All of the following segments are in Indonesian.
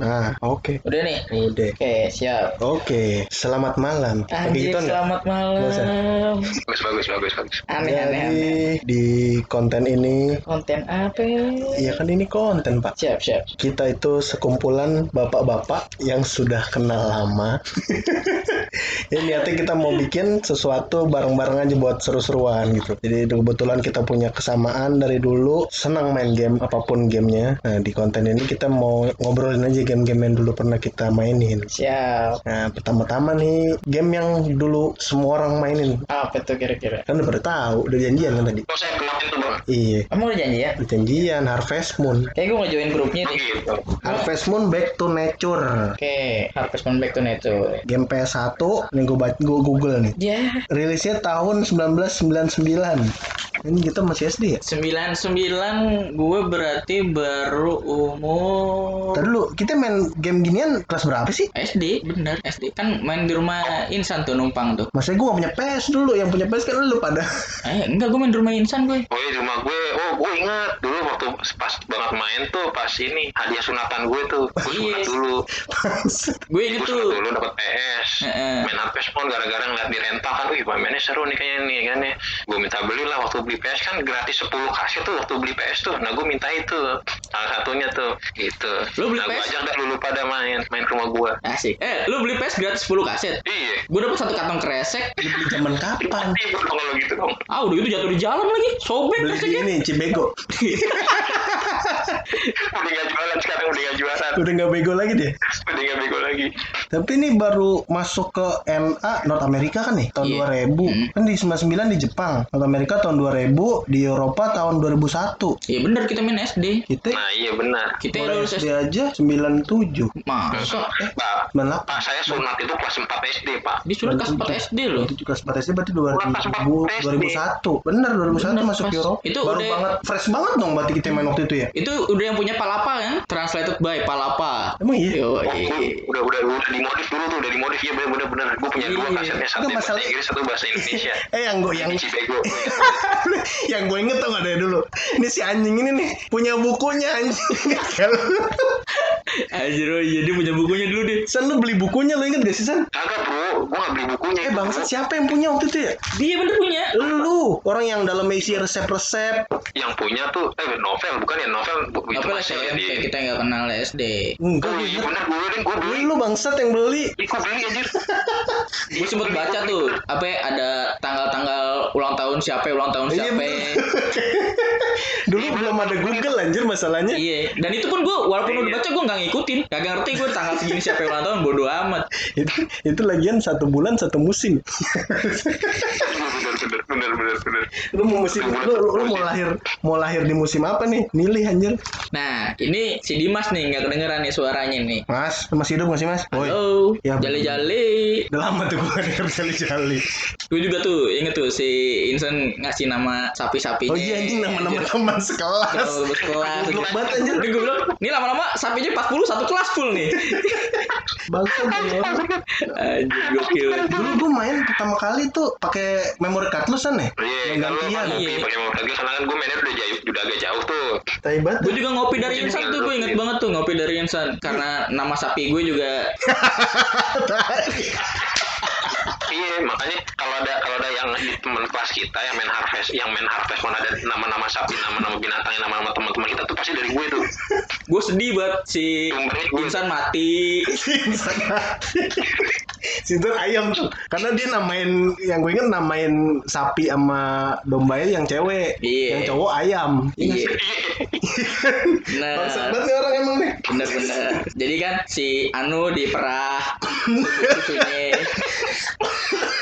Nah, oke. Udah nih. Udah. Oke, siap. Oke, selamat malam. Anjir, gitu selamat malam. Bagus bagus bagus bagus. Aneh, Jadi aneh, aneh. di konten ini, Konten apa? ya kan ini konten pak. Siap, siap. Kita itu sekumpulan bapak-bapak yang sudah kenal lama. Ini niatnya kita mau bikin sesuatu bareng-bareng aja buat seru-seruan gitu. Jadi kebetulan kita punya kesamaan dari dulu senang main game apa pun gamenya. Nah di konten ini kita mau ngobrolin aja game-game yang dulu pernah kita mainin. Siap. Nah pertama-tama nih game yang dulu semua orang mainin. Apa tuh kira-kira? Kan udah pada tahu, udah janjian kan tadi. Kok saya tuh bang? Iya, Kamu udah janji ya? udah janjian Harvest Moon. Kayak gue nggak join grupnya Oh nih. gitu. Harvest Moon Back to Nature. Oke, Harvest Moon Back to Nature. Game PS1, nih gue Google nih. Ya, Rilisnya tahun 1999. Ini kita masih SD ya? 99 gue berarti baru umur Tadi dulu, kita main game ginian kelas berapa sih? SD, bener SD kan main di rumah Insan tuh numpang tuh. Maksudnya gue gak punya PS dulu, yang punya PS kan lu pada. Eh enggak gue main di rumah Insan gue. Oh iya, di rumah gue, oh gue ingat dulu waktu pas banget main tuh pas ini hadiah sunatan gue tuh, gue sunat Iya. dulu, Gue inget gue sunat tuh. dulu dapat PS, Heeh. main Harvest Moon gara-gara ngeliat di rental kan, wih mainnya seru nih kayaknya nih kan ya, gue minta beli lah waktu beli PS kan gratis 10 kaset tuh waktu beli PS tuh, nah gue minta itu salah satunya tuh, gitu. Lu beli nah, gue PS? ajak dah dulu pada main, main ke rumah gue. Asik. Eh, lu beli PS gratis 10 kaset. Iya. Gue dapet satu kantong kresek. Beli zaman kapan? Iya, kalau gitu dong. Ah, udah gitu jatuh di jalan lagi. Sobek Beli ini, Cibego. Udah gak jualan sekarang, udah gak jualan. Udah gak bego lagi deh. Udah gak bego lagi. Tapi ini baru masuk ke NA North America kan nih tahun Iya. 2000. Hmm. Kan di 99 di Jepang, North America tahun 2000, di Eropa tahun 2001. Iya bener kita main SD. Kita Nah iya benar. Kita lulus SD SD. aja 97. Masa? Pak, 98. Pak saya sunat itu kelas 4 SD, Pak. Dia sudah kelas 4 SD loh. Itu juga sempat SD berarti Kelas empat 2000, 2001. Bener 2001 Bener, masuk pas. Eropa. Itu Baru udah- banget fresh banget dong berarti kita main waktu itu ya. Itu udah yang punya Palapa kan? Translated by Palapa. Emang iya? Yo, Oh, gue udah udah udah dimodif dulu tuh, udah dimodif ya bener bener bener. Gue punya dua Iya. kasetnya satu bahasa masalah- Inggris satu bahasa Indonesia. Eh yang gue yang Yang Cibego. yang gue inget tau gak dari dulu Ini si anjing ini nih Punya bukunya anjing Anjir, oh iya dia punya bukunya dulu deh. San lu beli bukunya lu inget gak sih San? Kagak bro, gue gak beli bukunya. Eh bangsat siapa yang punya waktu itu ya? Dia bener punya. Lu Orang yang dalam isi resep-resep Yang punya tuh, eh novel bukan ya novel. Itu Apa lah SMP di- kita nggak kenal SD. Enggak Oh iya bener gue beli, gue beli. Lu bangsat yang beli Ih, Gue beli anjir. Gue sempet baca tuh apa ya, ada tanggal-tanggal ulang tahun siapa, ulang tahun Iya, siapa. Dulu belum ada Google anjir masalahnya Iya, dan itu pun gue walaupun udah baca gue nggak ngikutin, kagak ngerti gue tanggal segini siapa yang ulang tahun bodo amat. itu, itu lagian satu bulan satu musim Bener bener bener bener bener. lu mau musim lu, lu, lu mau lahir mau lahir di musim apa nih milih anjir Nah, ini si Dimas nih nggak kedengeran nih suaranya nih. mas masih hidup sih mas. Halo, Ya, jali-jali. udah lama tuh gue denger jali-jali Gue juga tuh inget tuh si Insan ngasih nama sapi-sapinya. oh iya anjing nama-nama teman sekelas Kalau kelas. Goblok banget anjir gue bilang, ini lama-lama sapinya 40 satu kelas full nih. bangsat ya. Anjir gokil. dulu gue main pertama kali tuh pakai memory card lu san ya Iya, Yang kan lo gantian. ngopi Iya. pakai motor lagi karena kan gue mainnya udah jauh, udah agak jauh tuh. tai banget Gue juga ngopi dari Insan tuh, gue inget banget tuh ngopi dari Insan. Karena nama sapi gue juga Iya, makanya kalau ada kalau ada yang di teman kelas kita yang main harvest, yang main harvest mana ada nama-nama sapi, nama-nama binatang, nama-nama teman-teman kita tuh pasti dari gue tuh. gue sedih banget si Insan mati. Sinter ayam tuh karena dia namain yang gue inget namain sapi sama domba yang cewek Iya. yang cowok ayam Iya. Nah, bangsat banget nih orang emang nih bener-bener. Jadi kan si Anu diperah susunya.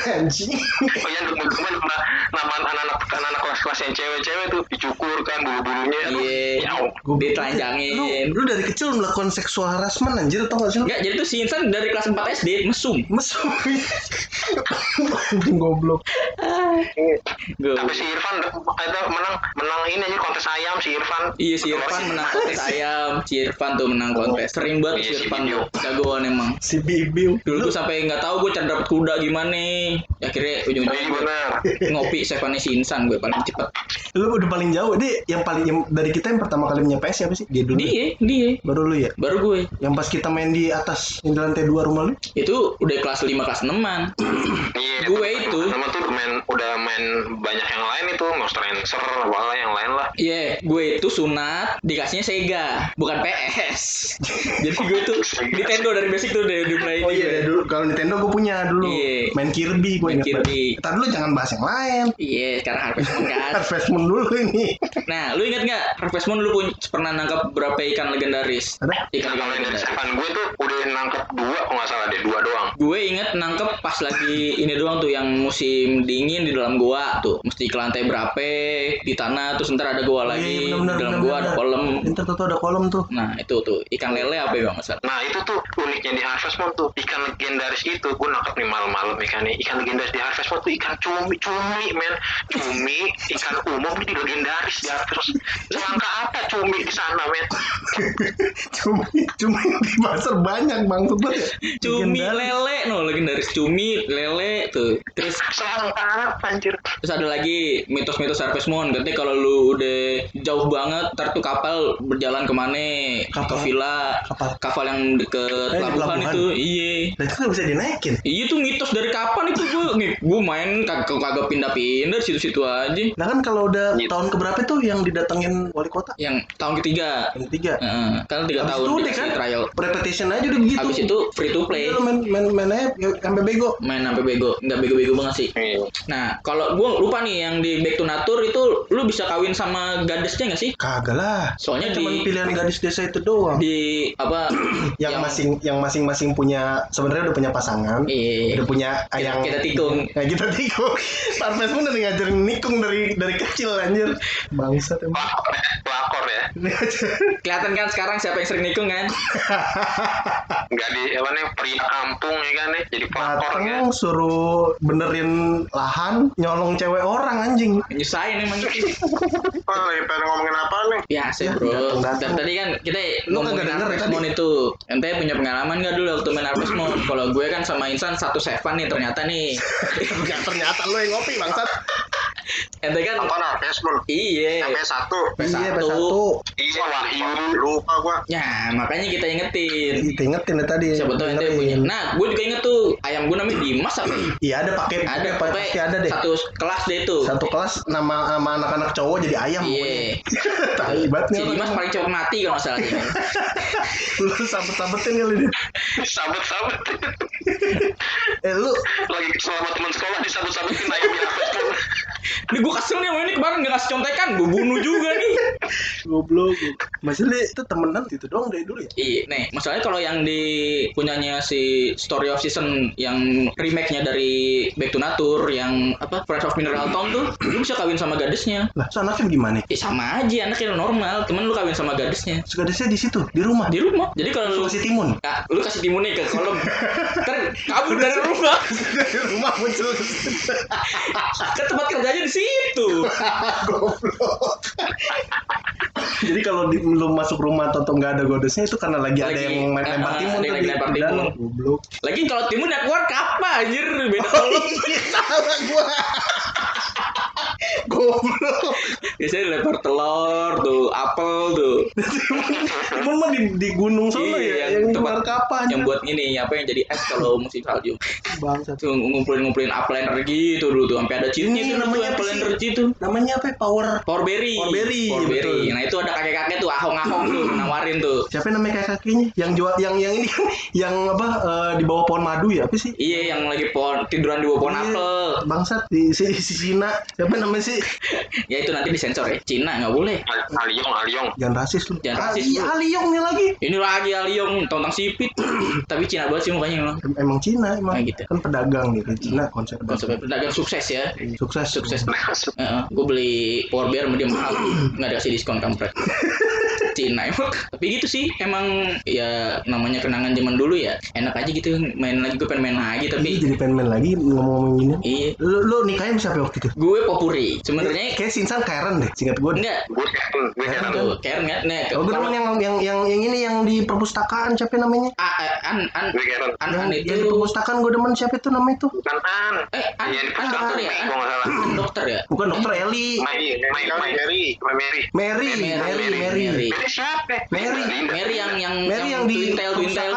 anjing Oh iya, teman-teman nama nama anak-anak anak-anak kelas-kelas yang cewek-cewek tuh dicukur kan bulu-bulunya. Iya. nyau. Ditelanjangin. lu, lu dari kecil melakukan seksual harassment anjir tau gak sih Enggak, jadi tuh si Insan dari kelas 4 SD mesum. mesum anjing goblok Gue Tapi si Irfan itu menang menang ini aja kontes ayam si Irfan. Iya si Irfan menang kontes ayam, si Irfan tuh menang kontes. Sering banget Iya, si si Irfan. Jagoan emang. Si Bibiu. Dulu tuh sampai nggak tahu gue cara dapet kuda gimana. Ya akhirnya Iya ujung-ujungnya gue benar. ngopi Stefani si Insan gue paling cepet. Lu udah paling jauh. Dia yang paling yang, dari kita yang pertama kali PS siapa sih? Dia dulu. Dia, dia. Baru lu ya? Baru gue. Yang pas kita main di atas yang di lantai dua rumah lu? Itu udah kelas 5 kelas 6-an. Iya. Gue itu. Sama tuh udah main udah main banyak yang lain itu Monster Rancher apalah yang lain lah. Iya, gue itu sunat dikasihnya Sega, bukan PS. Jadi gue tuh Nintendo dari basic tuh udah dimulai Oh iya, dulu kalau Nintendo gue punya dulu. Iya. Main Kirby gue Main ingat. Kirby. Tadi dulu jangan bahas yang lain. Iya, sekarang Harvest Moon kan. Harvest Moon dulu ini. Nah, lu inget nggak Harvest Moon lu punya, pernah nangkap berapa ikan legendaris? Ada? Ikan dari legendaris. Gue tuh udah nangkep dua kalau nggak salah deh dua doang. Gue inget nangkep pas lagi ini doang tuh yang musim dingin di dalam gua tuh. Mesti ke lantai berapa di tanah terus ntar ada gua lagi Iya, bener, di dalam bener, gua ada bener. kolam. Ntar tuh, tuh ada kolom tuh. Nah, itu tuh ikan lele apa ya Bang? Nah itu tuh uniknya di Harvest Moon tuh ikan legendaris itu gue nangkep nih malam-malam ikannya ikan legendaris di Harvest Moon tuh ikan cumi cumi men cumi ikan umum ini legendaris di Harvest Moon selangka apa cumi di sana men cumi cumi di pasar banyak bang ya. Cumi Legendaris. lele no legendaris cumi lele tuh. Terus selangka apa anjir Terus ada lagi mitos-mitos Harvest Moon. Katanya kalau lu udah jauh banget, ntar tuh kapal berjalan ke mana? Ke Kapal? villa. Kapal? yang deket Eh, pelabuhan, pelabuhan. itu. Iya. Nah itu nggak bisa dinaikin. Iya tuh mitos dari kapan itu gue nih gue main kagak kagak pindah-pindah situ-situ aja. Nah kan kalau udah Gitu. tahun keberapa tuh yang didatengin wali kota? Yang tahun ketiga. Yang ketiga. Heeh, kan tiga tahun itu udah kan trial. repetition aja udah begitu. Habis itu free to play. Lu main main main aja sampai bego. Main sampai bego, nggak bego-bego banget sih. Iya. Nah, kalau gue lupa nih yang di Back to Nature itu lu bisa kawin sama gadisnya nggak sih? Kagak lah. Soalnya di- pilihan gadis desa itu doang. Di apa? yang, masing yang masing-masing punya sebenarnya udah punya pasangan. Iya. Udah punya Kita- ayang kita tikung. Nah, kita tikung. Tarmes pun udah ngajarin nikung dari dari kecil anjir. Bangsat emang. pelakor ya pelakor ya Kelihatan kan sekarang siapa yang sering nikung kan? nggak di apa nih pria kampung ya kan ya jadi pelakor ya Datang suruh benerin lahan nyolong cewek orang anjing. Nyusahin emang gitu. oh lagi pengen ngomongin apa nih Biasa Ya, bro. Dan tadi kan kita Lu ngomongin Harvest tadi? Moon itu. Ente punya pengalaman nggak dulu waktu main Harvest Moon? Kalau gue kan sama Insan satu seven nih ternyata nih. Ya, ternyata lu yang ngopi bangsat. Ente kan apa nah Pesmon iya. satu Iya, PS1. PS1. iya Wahyu lupa gua Ya makanya kita ingetin. Itu ingetin ya tadi. Siapa tahu ente punya. Nah, gue juga inget tuh ayam gue namanya Dimas apa? ya? Iya ada paket. Ada pokoknya pasti ada deh. satu kelas deh itu. Satu kelas nama sama anak-anak cowok jadi ayam. Iya. Tai banget nih Si. Dimas paling cepat mati kalau nggak salah. Lu sabet-sabetin kali dia. sabet-sabet Eh lu lagi selama teman sekolah disabet-sabetin ayam di Pesmon Ini gue kesel nih sama ini kemarin nggak kasih contekan, gue bunuh juga nih. goblok. Maksudnya itu temenan itu doang dari dulu ya? Iya, nih masalahnya kalau yang di punyanya si Story of Season yang remake-nya dari Back to Nature yang apa Friends of Mineral Town tuh, lu bisa kawin sama gadisnya. Lah, so anaknya gimana? Ya sama aja anaknya normal, cuman lu kawin sama gadisnya Segadisnya di situ, di rumah. di rumah. Jadi kalau lu kasih timun. Ya, lu kasih timun nih ke kolom. Ntar kabur dari rumah. Dari rumah muncul. Kan tempat kerjanya di situ. Goblok. Jadi kalau di, lu masuk rumah atau nggak ada godesnya itu karena lagi, ada Lagi, yang main eh, lempar eh, timun ada tuh lagi lempar timun. Goblok. Lagi kalau timun ya keluar apa anjir beda kolom. Iya, salah gua. Goblok. Biasanya dilempar telur tuh, apel tuh. Timun mah di, di gunung sana ya, yang keluar kapan? yang buat ini apa yang jadi es kalau musim salju. Bangsat. Tuh ngumpulin-ngumpulin apel energi itu dulu tuh sampai ada cheatnya Ini tuh namanya apel energi tuh. Namanya apa? ya? Power. Power berry. Power berry, Power berry. betul. Nah itu ada kakek-kakek tuh ahong-ahong tuh nawarin tuh. Siapa namanya kayak kakinya? Yang jual yang yang ini kan yang apa eh, di bawah pohon madu ya? Apa sih? Iya yang lagi pohon tiduran di bawah pohon Iya. apel. Bangsat di si, si Cina. Siapa namanya sih? Ya itu nanti disensor ya. Cina nggak boleh. Al- Aliong Aliong Jangan rasis lu. Jangan rasis, Ali, lu. Aliong nih lagi. Ini lagi Aliong tontang sipit. Tapi Cina banget sih mukanya emang. Em- Emang Cina emang. Nah, gitu. Kan pedagang gitu. Cina konsep Konsep pedagang sukses ya. Sukses. Sukses. gue beli power bear sama dia mahal. Nggak dikasih diskon kampret. Cina emang tapi gitu sih emang ya namanya kenangan zaman dulu ya enak aja gitu main lagi gue pengen main lagi Ih, tapi jadi pengen main lagi ngomong-ngomong gini. iya. Lu, lu nikahnya sama siapa waktu itu? gue popuri. Sebenarnya Kayak Sinsan Karen deh, singkat gue. enggak. Gue Karen gue Karen tuh Karen nggak nih Oh, gue demen yang, yang yang yang ini yang di perpustakaan siapa namanya? Ah, an an. An an yang di itu. perpustakaan gue demen siapa itu namanya itu? bukan An. Eh an. Iya, di an dokter ya? dokter ya? Bukan dokter Eli. Mary Mary Mary, Mary, Mary. Siapa Mary. Mary yang yang Mary yang di twintel twintel.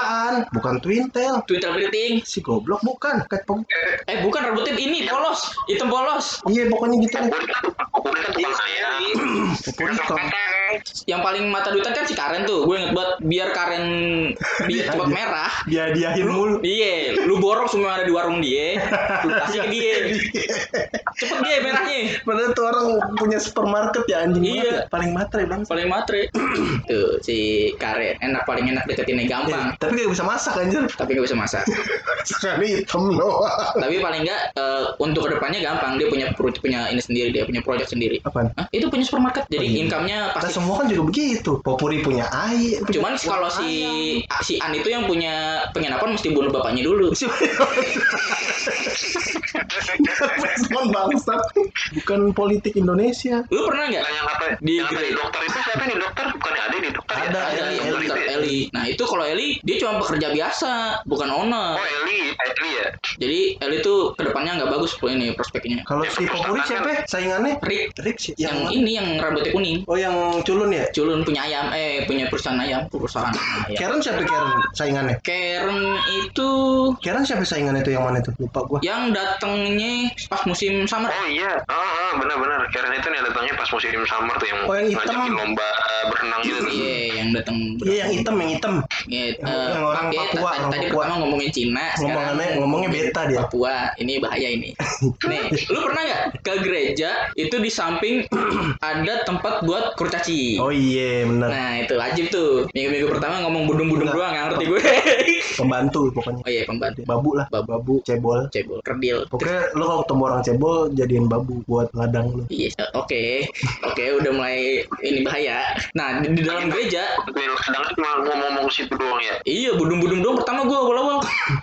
Bukan Twintel. twintel breathing Si goblok bukan. Kayak pem- eh bukan rambutnya ini polos hitam polos Iya pokoknya gitu. Popuri kan Popuri kan tukang kan. Yang paling mata duitan kan si Karen tuh gue inget banget biar Karen biar cepat merah Dia diahin mulu. Iya, lu borong semua yang ada di warung dia, lu kasih ke dia. Cepet dia merahnya. Padahal tuh orang punya supermarket ya anjing Iya. banget ya. Paling matre bang. Paling matre. Tuh si Karen, enak paling enak deketinnya gampang, Tapi gak bisa masak anjir. tapi gak bisa masak. Sekali hitam doang. tapi paling enggak eh, untuk ke depannya gampang, dia punya punya ini sendiri, dia punya project sendiri. Apaan? Hah? Itu punya supermarket, jadi Oh, iya. income-nya Nah, pasti. Semua kan juga begitu. Popuri punya air. punya Cuman kalau si ayam. si An itu yang punya penginapan mesti bunuh bapaknya dulu. Respon bangsat. Bukan politik Indonesia. Lu pernah nggak? Nah, yang apa Di yang kata di dokter itu siapa nih dokter bukan ada di dokter ya? Ada, Ada Eli, yang Eli. dokter Eli. Nah itu kalau Eli dia cuma pekerja biasa, bukan owner. oh Eli Eli ya Jadi Eli tuh ke depannya nggak bagus loh ini prospeknya. Kalau si Popuri siapa? ya? Saingannya? Rick Rick sih. yang, Yang, ini yang rambutnya kuning. Oh yang culun ya? Culun punya ayam, eh punya perusahaan ayam, perusahaan ayam. Karen siapa Karen saingannya? Karen itu Karen siapa saingannya itu yang mana itu? Lupa gua. yang datangnya pas musim summer. oh iya ah ah, benar-benar karena itu nih datangnya pas musim summer tuh yang, Oh, yang hitam. ngajakin lomba berenang gitu. Iya, yang datang. Iya yang hitam, yang hitam. Ya, Yang- eh, yang orang Papua, ta- orang tadi Papua. pertama ngomongin Cina, sekarang Ngomongnya- ngomongnya beta dia. Papua, ini bahaya ini. Nih, lu pernah nggak ke gereja itu di samping ada tempat buat kurcaci? Oh iya benar. Nah itu wajib tuh Minggu-minggu pertama ngomong budung-budung doang Nggak ngerti gue Pembantu pokoknya. Oh iya pembantu Babu lah, babu, cebol. Cebol Kerdil Pokoknya lu kalau ketemu orang cebol jadiin babu buat ladang lu. Iya oke Oke udah mulai Ini bahaya Nah di, di dalam gereja cuma ngomong-ngomong situ doang ya Iya budung-budung doang pertama gue awal-awal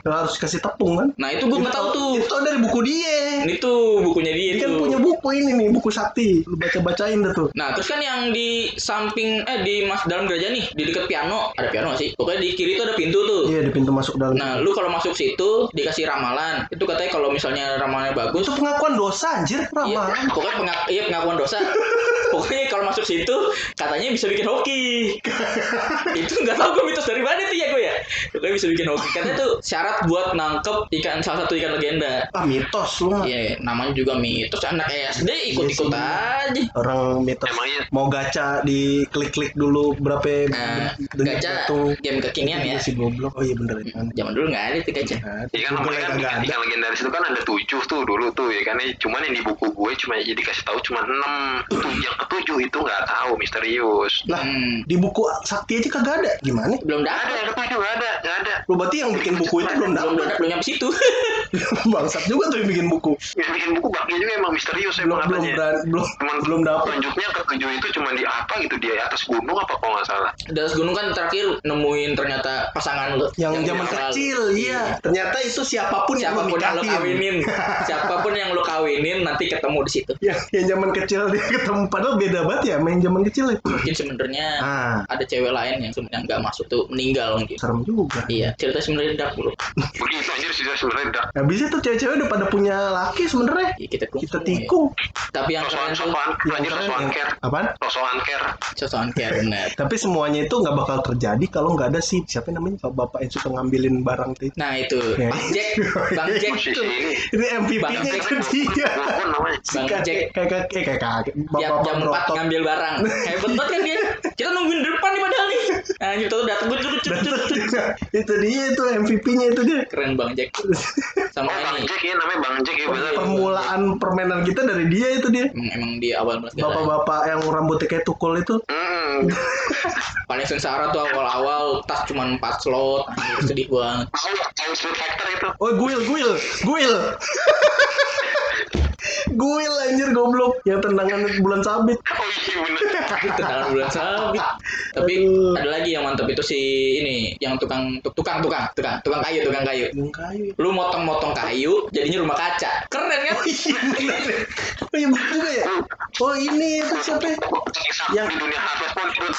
harus kasih tepung kan? Nah itu gue nggak tahu tuh Itu dari buku dia. Ini tuh bukunya dia Dia kan punya buku ini nih, buku sakti. Lu baca-bacain dah tuh. Nah terus kan yang di samping Eh di mas dalam gereja nih Di dekat piano Ada piano nggak sih Pokoknya di kiri tuh ada pintu tuh Iya di pintu masuk dalam. Nah lu kalau masuk situ Dikasih ramalan Itu katanya kalau misalnya ramalannya bagus itu pengakuan dosa anjir, Iya, ramalan. pokoknya pengak iya, pengakuan dosa. pokoknya kalau masuk situ katanya bisa bikin hoki. itu nggak tahu gue mitos dari mana tuh ya gue ya. Pokoknya bisa bikin hoki. Katanya tuh syarat buat nangkep ikan salah satu ikan legenda. Ah mitos lu. Iya, namanya juga mitos anak SD ikut-ikut Iya aja. Orang mitos Emang iya. mau gacha di klik-klik dulu berapa Nah, dengan gacha jatuh. game kekinian ya. Si goblok. Oh iya bener ya. Zaman dulu nggak ada tuh gacha. Nah, Iya kan namanya kan ikan, ada. legendaris itu kan ada tujuh tuh dulu tuh ya kan cuman yang di buku gue cuma jadi dikasih tahu cuma enam tuh yang ketujuh itu nggak tahu misterius Lah, Hmm, di buku sakti aja kagak ada. Gimana? belum ada dapat. yang ketujuh nggak ada nggak ada Lu berarti yang bikin buku itu belum Belum dapat. belum belum nyampe situ. Bangsat juga tuh yang bikin buku. yang bikin buku baknya juga emang misterius Belum emang belum belum cuman belum dapat. tunjuknya ketujuh itu cuma di apa gitu di atas gunung apa kalau nggak salah Di atas gunung kan terakhir nemuin ternyata pasangan lu. Yang zaman kecil, iya. Ternyata itu siapa pun, siapa pun yang lo kawinin siapa pun yang lo kawinin nanti ketemu di situ Ya, yang zaman kecil dia ketemu padahal beda banget ya main zaman kecil ya. mungkin sebenarnya Ah, ada cewek lain yang sebenarnya nggak masuk tuh meninggal mungkin serem juga. iya cerita sebenarnya dark bro begitu anjir sih sebenarnya dak Habisnya tuh cewek-cewek udah pada punya laki sebenarnya. ya, kita tikung Kita semua ya. tikung. tapi yang keren tuh Yang anjir keren yang- care sosokan care kayak benar. Tapi semuanya itu nggak bakal terjadi kalau nggak ada si siapa namanya? Pak bapak yang suka ngambilin barang tuh. nah itu. Ya. bang Jack. Bang Jack posisi ini Ini Bang MVP-nya Jack. itu dia. Bubun namanya Si Bang Jack. kayak kakek kayak kakek bapak jam 4 berotot. ngambil barang. Hebat banget kan dia? Kita nungguin depan nih padahal nih. Anjir tuh datang gue cut cut cut itu dia itu MVP-nya itu dia. keren bang Jack. Sama oh Bang ini. Jack ya namanya Bang Jack ya benar Permulaan permainan kita dari dia itu dia. emang, emang di awal. Bapak-bapak yang rambutnya kayak tukul itu. Hmm, paling sengsara tuh awal-awal tas cuma 4 slot sedih banget tahu tahu Street Fighter itu Oh, guil, guil, guil. Guil anjir goblok yang tendangan bulan sabit. Oh iya bener. tendangan bulan sabit tapi Aduh. ada lagi yang mantap itu si ini yang tukang tuk- tukang tukang tukang tukang kayu tukang kayu Yang kayu. lu motong-motong kayu jadinya rumah kaca keren kan Oh iya bener juga ya. Oh ini itu siapa? ya? Yang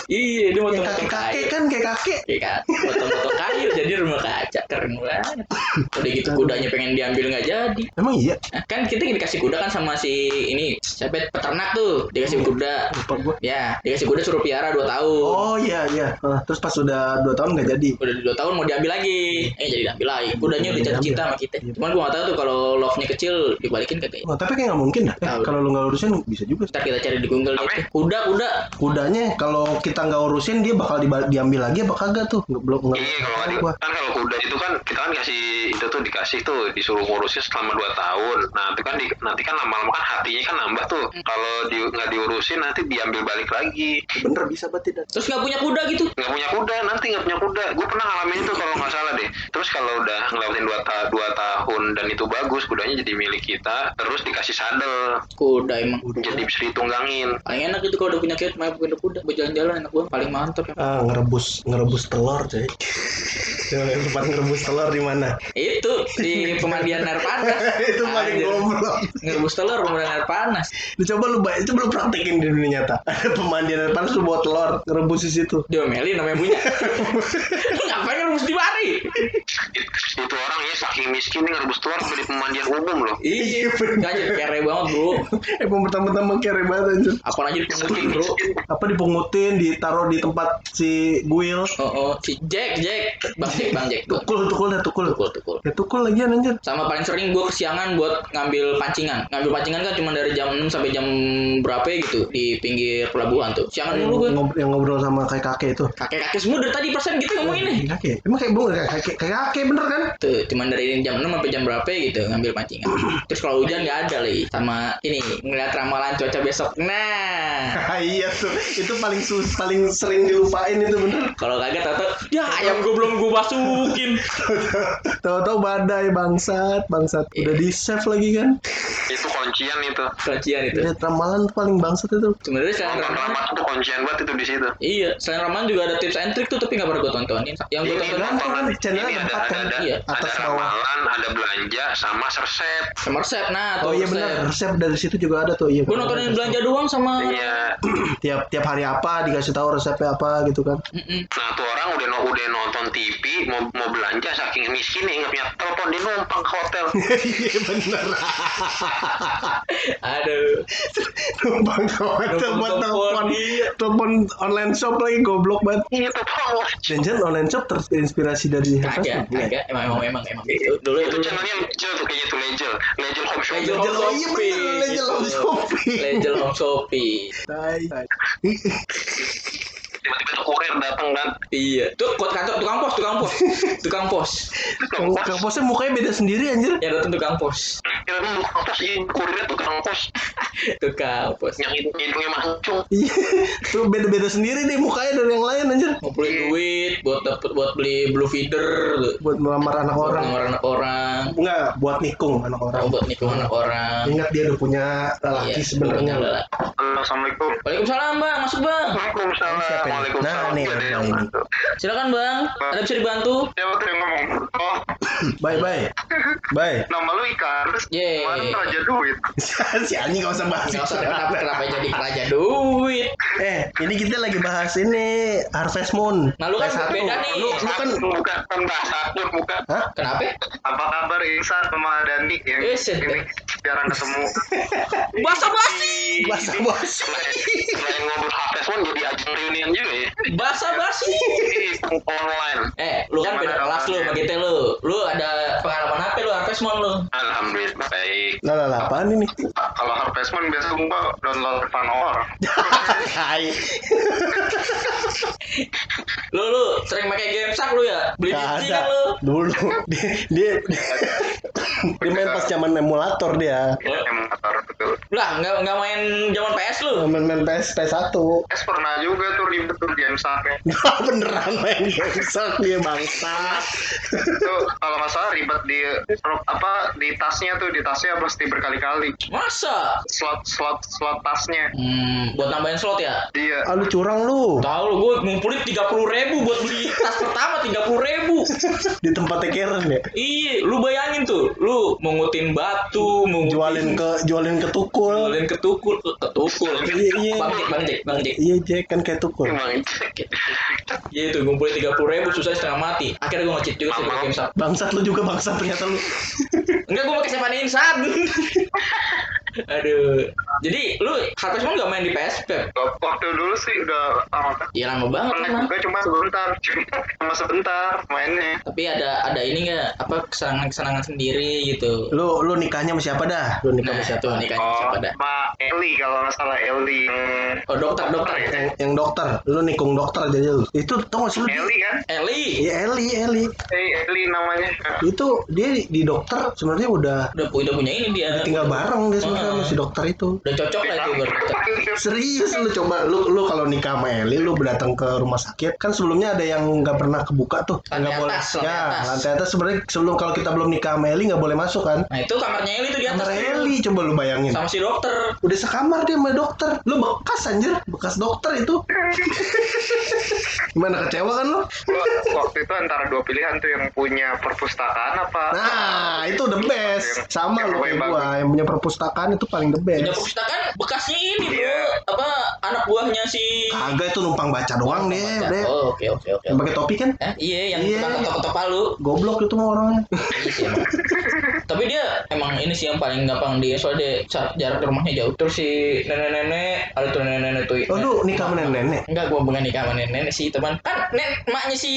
iya dia Yang motong-motong kakek-kakek kayu kan kayak kakek. Iya kan, motong-motong kayu jadi rumah kaca keren banget. Udah gitu kudanya pengen diambil nggak jadi. Emang iya. Kan kita dikasih kuda kan sama si ini siapa peternak tuh dikasih kuda. Lupa gua. Ya, dikasih kuda suruh piara 2 tahun. Oh iya iya. Ah, terus pas udah 2 tahun nggak jadi. Udah dua tahun mau diambil lagi. Eh jadi diambil lagi. Kudanya udah jatuh cinta sama kita. Iya. Cuman gua nggak tahu tuh kalau love-nya kecil dibalikin kagak. Oh, tapi kayak nggak mungkin dah. Eh, kalau lu nggak urusin bisa juga. Ntar kita cari di Google Apa? itu. Kuda, kuda. Kudanya kalau kita nggak urusin dia bakal diambil lagi apa kagak tuh? Nggak belum nggak. Iya kalau nggak kan kalau kuda itu kan kita kan kasih itu tuh dikasih tuh disuruh ngurusin selama 2 tahun. Nah itu kan di, nanti kan lama-lama kan hatinya kan nambah tuh. Kalau di, nggak diurusin nanti diambil balik lagi. Bener bisa berarti dah. Terus nggak punya kuda gitu. Nggak punya kuda nanti nggak punya kuda. Gue pernah ngalamin itu kalau nggak salah deh. Terus kalau udah ngelewatin 2 ta dua tahun dan itu bagus kudanya jadi milik kita. Terus dikasih sadel Kuda emang. jadi bisa ditunggangin. Paling enak itu kalau udah punya kid, main punya kuda, buat jalan-jalan enak banget. Paling mantap ya. Ah, ngerebus ngerebus telur, coy. Yang tempat ngerebus telur di mana? Itu di pemandian air panas. itu paling goblok. Ngerebus telur pemandian air panas. Lu coba lu coba lu praktekin di dunia nyata. Ada pemandian air panas lu bawa telur ngerebus di situ. Diomelin namanya punya. Lu ngapain ngerebus di mari? It- itu orang ya saking miskin nih ngerebus telur sampai di pemandian umum loh. Iya, anjir kere banget bro. Eh pertama-tama kere banget anjir. Apa aja dipungutin bro? Apa dipungutin, ditaruh di tempat si Guil. Oh, oh, si Jack, Jack, Bang Jack, Bang Jack. Tukul, tukul tukul. Tukul, tukul. Ya tukul lagi anjir. Sama paling sering gue kesiangan buat ngambil pancingan. Ngambil pancingan kan cuma dari jam 6 sampai jam berapa gitu di pinggir pelabuhan tuh. Siangan dulu gue. ngobrol, yang ngobrol sama kayak kakek itu. Kakek-kakek semua dari tadi persen gitu ngomongin nih. Kakek. Emang kayak kayak kakek, kayak kakek bener kan? Tuh, cuman dari jam 6 sampai jam berapa gitu ngambil pancingan. Terus kalau hujan nggak ada lagi. Sama ini ngeliat ramalan cuaca besok. Nah, iya tuh, itu paling sus, paling sering dilupain itu bener. kalau kagak tato, ya ayam gue belum gue masukin. Tahu-tahu badai bangsat, bangsat. Udah di save lagi kan? Itu kuncian itu. Kuncian itu. Lihat ramalan paling bangsat itu. Sebenarnya selain Nonton ramalan, tuh kuncian banget itu di situ. iya, selain ramalan juga ada tips and trick tuh tapi nggak pernah gue tontonin. Yang gue tontonin kan, channelnya ini ada ada ada kan? ada, Iya, ada atas bawah. ramalan, ada belanja sama resep. sama resep. Nah, Oh tuh iya resep. benar, resep dari situ juga ada tuh. Iya. Gue nontonin belanja doang sama. Iya. Tiap tiap hari apa dikasih tahu resepnya apa gitu kan. Mm-mm. Nah tuh orang udah no- udah nonton TV mau mau belanja saking miskin nih nggak punya telepon dia numpang ke hotel. Iya bener. Aduh. Numpang Numpang buat telepon, telepon. iya. Telepon online shop lagi goblok banget. Iya. Jangan online shop terinspirasi dari Kagak, Iya. kagak. Emang emang emang emang gitu. Dulu Itu channelnya Legel tuh kayaknya tuh Legel. Legel Home Shop. Legel, Home oh iya Shopee, bener, Legel gitu. Home Shopee. Home Shopee. Tai. Tiba-tiba tuh kurir datang kan. Iya. Tuh kok kantor tukang pos, tukang pos. Tukang pos. Kang Kang Posnya mukanya beda sendiri anjir. Yang datang tukang pos. Kira tuh tukang pos ini kurirnya tukang pos Tukang pos. yang hidung hidungnya mancung. Iya. Tuh beda-beda sendiri deh mukanya dari yang lain anjir. Ngumpulin duit buat dapet buat beli blue feeder. Buat melamar anak Buat orang. ngelamar anak orang. Enggak, buat nikung anak orang. Buat nikung anak orang. Ingat dia udah punya laki Iya, sebenarnya. Assalamualaikum. Waalaikumsalam bang, masuk bang. Waalaikumsalam. Siapa? Waalaikumsalam. Nah, yang nah, ini. Silakan bang. Ada bisa dibantu? Siapa tuh yang ngomong? Oh, Bye bye. Bye. nama lu Ikan. Yeay. kemarin raja duit. si anjing gak usah bahas Nggak usah kenapa, kenapa jadi raja duit. Eh, ini kita lagi bahas ini Harvest Moon. Nah, lu kan PS1. beda nih. Lu, lu kan bukan kan bahasa akun bukan. Hah? Kenapa? Apa kabar Ihsan sama Dani yang Eh, set. ini jarang ketemu. Basa basi. Bahasa bos. Selain ngobrol Harvest Moon jadi ajang reunian juga ya. Basa basi. Ini online. Eh, lu kan beda kelas lu kita lu. Lu ada pengalaman apa lu Harvest Moon lu? Alhamdulillah baik. Lah lah apaan ini? Kalau Harvest Moon biasa gua download Fanor. Hai. Lu lu sering pakai game sak lu ya? Beli ada. kan lu? Dulu dia dia, dia main pas zaman emulator dia. Emulator betul. Lah, nggak nggak main zaman PS lu. Main-main PS PS1. Es pernah juga tuh ribet tuh game saknya. Beneran main gamesok dia bangsa. itu kalau nggak salah ribet di apa di tasnya tuh di tasnya pasti berkali-kali Masa? slot slot slot tasnya Hmm, buat nambahin slot ya? iya Ah lu curang lu. Tahu lu gue ngumpulin tiga puluh ribu buat beli tas pertama tiga puluh ribu. Di tempatnya Karen ya. Iya, lu bayangin tuh, lu mengutin batu, mengutin Jualin ke jualin ke tukul. jualin ke tukul, ke tukul. Iya, iya. Bang Jack, bang Jack, bang Jack. Iya Jack kan kayak tukul. Iya itu ngumpulin tiga puluh ribu susah setengah mati. Akhirnya gue ngecit juga sih game Shark. Bangsat lu juga bangsat ternyata lu. Enggak gue pakai Seven Insan. Aduh. Jadi lu Harvest Moon gak main di PS, Pep? waktu dulu sih udah lama Iya lama banget emang. juga cuma sebentar cuma sebentar mainnya Tapi ada ada ini nggak apa kesenangan-kesenangan sendiri gitu. Lu lu nikahnya sama siapa dah? Lu nikah Nah, sama siapa? tuh nikahnya oh siapa dah? Pak Eli kalau nggak salah Eli Oh dokter dokter. Yang, yang dokter, lu nikung dokter aja lu. Itu tau gak sih lu? Eli kan Eli. Iya Eli, Eli. Eh, Eli namanya Itu dia di, di dokter sebenarnya udah Udah, udah punya ini dia. tinggal bareng dia sebenarnya sama Heeh. si dokter itu. Udah cocok lah itu. Serius lu coba lu lu kalau nikah sama Eli lu datang ke rumah sakit kan sebelumnya ada yang nggak pernah kebuka tuh Lantai nggak boleh atas, lantai ya atas. lantai atas sebenarnya sebelum kalau kita belum nikah sama Eli nggak boleh masuk kan Nah itu kamarnya Eli tuh di atas. kamar. Eli coba lu bayangin Sama si dokter. udah sekamar dia sama dokter lu bekas anjir bekas dokter itu gimana kecewa kan lu waktu itu antara dua pilihan tuh yang punya perpustakaan apa nah itu the best sama lu kayak Yang gua yang punya perpustakaan itu paling the Punya best perpustakaan bekasnya ini bro. Apa anak buahnya si. kagak itu numpang baca doang deh deh Oh, oke oke oke. yang pakai topi kan Eh, iya yang Iya. tukang ketok-ketok palu. goblok itu mah orangnya Iya sih emang. Tapi dia emang ini sih yang paling gampang dia soalnya dia jarak ke rumahnya jauh. Terus si nenek-nenek ada tuh nenek-nenek tuh. oh lu nikah sama nenek Enggak, gua bukan nikah sama nenek-nenek sih teman. Kan nen emaknya si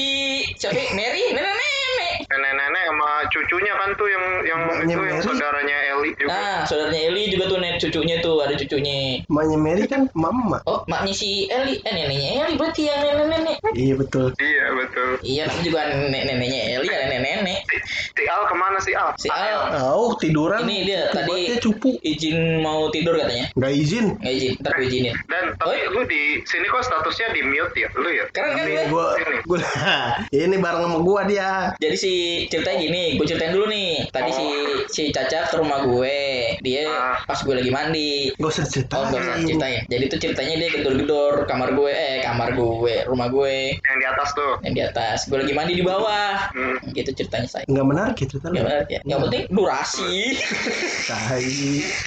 siapa? Mary, nenek-nenek. nenek-nenek sama cucunya kan tuh yang yang itu yang saudaranya Eli juga Nah, saudaranya Eli juga tuh nenek cucunya tuh ada cucunya. Emaknya Mary kan mama Oh, maknya si Eli, eh neneknya Eli berarti yang nenek-nenek. iya betul iya betul Iya, namanya juga nenek-neneknya Eli ya nenek-nenek. si, si Al ke mana sih Al Si Al Oh, tiduran. Ini dia, tadi- cupu. izin mau tidur katanya. Nggak izin. Nggak izin, ntar gue izinin. dan tapi lu di sini kok statusnya di mute ya lu ya Keren kan gue? gua, Ini. gua, ini bareng sama gua dia. Jadi si ceritanya gini, gue ceritain dulu nih. Tadi si si Caca ke rumah gue, dia Ah. pas gue lagi mandi. Gak usah Oh, diceritain. gak usah ceritain. Jadi tuh ceritanya dia gedor-gedor kamar gue, eh kamar gue, rumah gue yang di atas tuh yang di atas. Gue lagi mandi di bawah. Hmm. Gitu ceritanya saya. Nggak menarik ya cerita lu. Gak menarik ya. Yang penting durasi.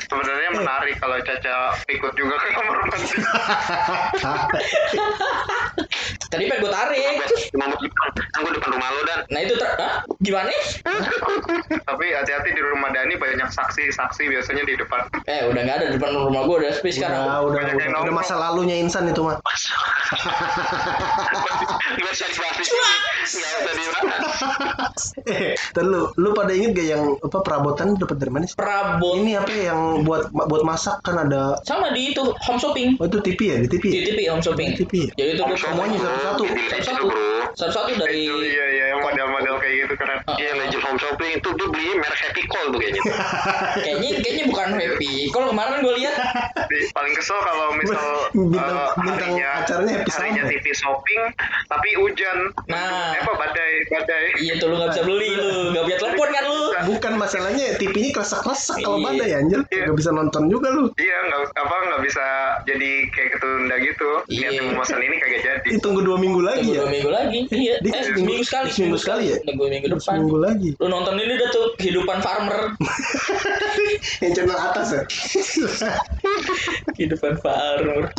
Sebenarnya menarik kalau Caca ikut juga ke kamar mandi Tadi pengen gue tarik. mau depan depan rumah lo dan Nah itu ter, Hah? gimana? tapi hati-hati di rumah Dani banyak saksi-saksi biasanya di depan Eh udah nggak ada di depan rumah gue udah sepi Udah, sekarang. udah, udah, yang udah nongkrong. masa lalunya insan itu mah. usah dibahas di usah dibahas Eh, lu, lu pada inget gak yang apa perabotan dapat dari mana sih? Perabot Ini apa ya, yang buat buat masak kan ada sama di itu home shopping. Oh itu TV ya di TV. Di ya? TV home shopping. Di TV ya? Jadi itu gue Semuanya satu-satu. satu-satu satu-satu dari Itu, iya iya yang model-model kayak gitu keren Ah. iya legend home shopping itu dia beli merek Happy Call tuh kayaknya kayaknya kayaknya bukan happy. Kalau kemarin gue lihat paling kesel kalau misal Bintang- eh, bintang harinya acaranya Happy harinya. TV shopping tapi hujan Nah. eh apa badai badai iya tuh lu nggak bisa beli lu, nggak bisa telepon kan lu. Bukan masalahnya TV-nya kresek-kresek kalau Iya. badai anjir. Iya. Gak bisa nonton juga lu. iya nggak apa nggak bisa jadi kayak ketunda gitu Iya. yang pemesan ini kagak jadi tunggu dua minggu lagi Tunggu ya. dua minggu lagi. Iya. Di- Eh, seminggu- seminggu sekali. seminggu sekali ya? Tunggu minggu depan. Seminggu lagi. Lu nonton ini udah tuh kehidupan farmer. Yang channel atas ya. kehidupan farmer.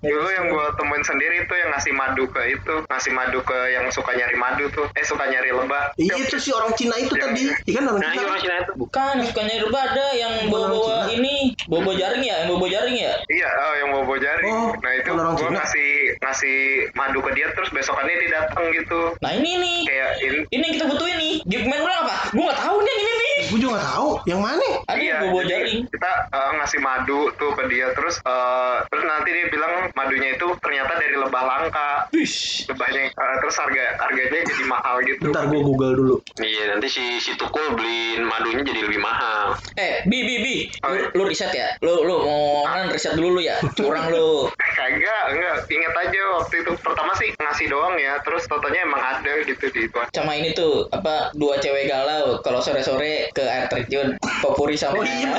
dulu yang gue temuin sendiri tuh yang ngasih madu ke itu ngasih madu ke yang suka nyari madu tuh eh suka nyari lebah Iya itu si orang Cina itu Yang- tadi. Iya kan orang nah Cina. iya orang Cina itu Bukan, bukannya reba ada yang bawa-bawa ini, bawa jaring ya, yang bawa jaring ya. Iya, oh, yang bobo jaring. Oh, nah itu gue Cina. ngasih ngasih madu ke dia terus besokannya dia datang gitu. Nah ini nih, Kayak ini ini yang kita butuhin nih. Gipman bilang apa? Gue nggak tahu nih yang ini nih. Gue juga gak tahu. Yang mana? Ada Iya, gue bawa jadi jaring. kita eh, ngasih madu tuh ke dia terus eh, terus nanti dia bilang madunya itu ternyata dari lebah langka Wish. lebahnya eh, terus harga harganya jadi mahal gitu Bentar gue google dulu. iya nanti si si tukul beliin madunya jadi lebih mahal Eh, Bi, Bi, Bi. Lu, lu riset ya? Lu, lu mau kan riset dulu lu ya? Curang lu. kagak enggak inget aja waktu itu pertama sih ngasih doang ya terus totonya emang ada gitu di itu Sama ini tuh, apa, dua cewek galau kalau sore-sore ke air terjun. Popuri sama... Oh iya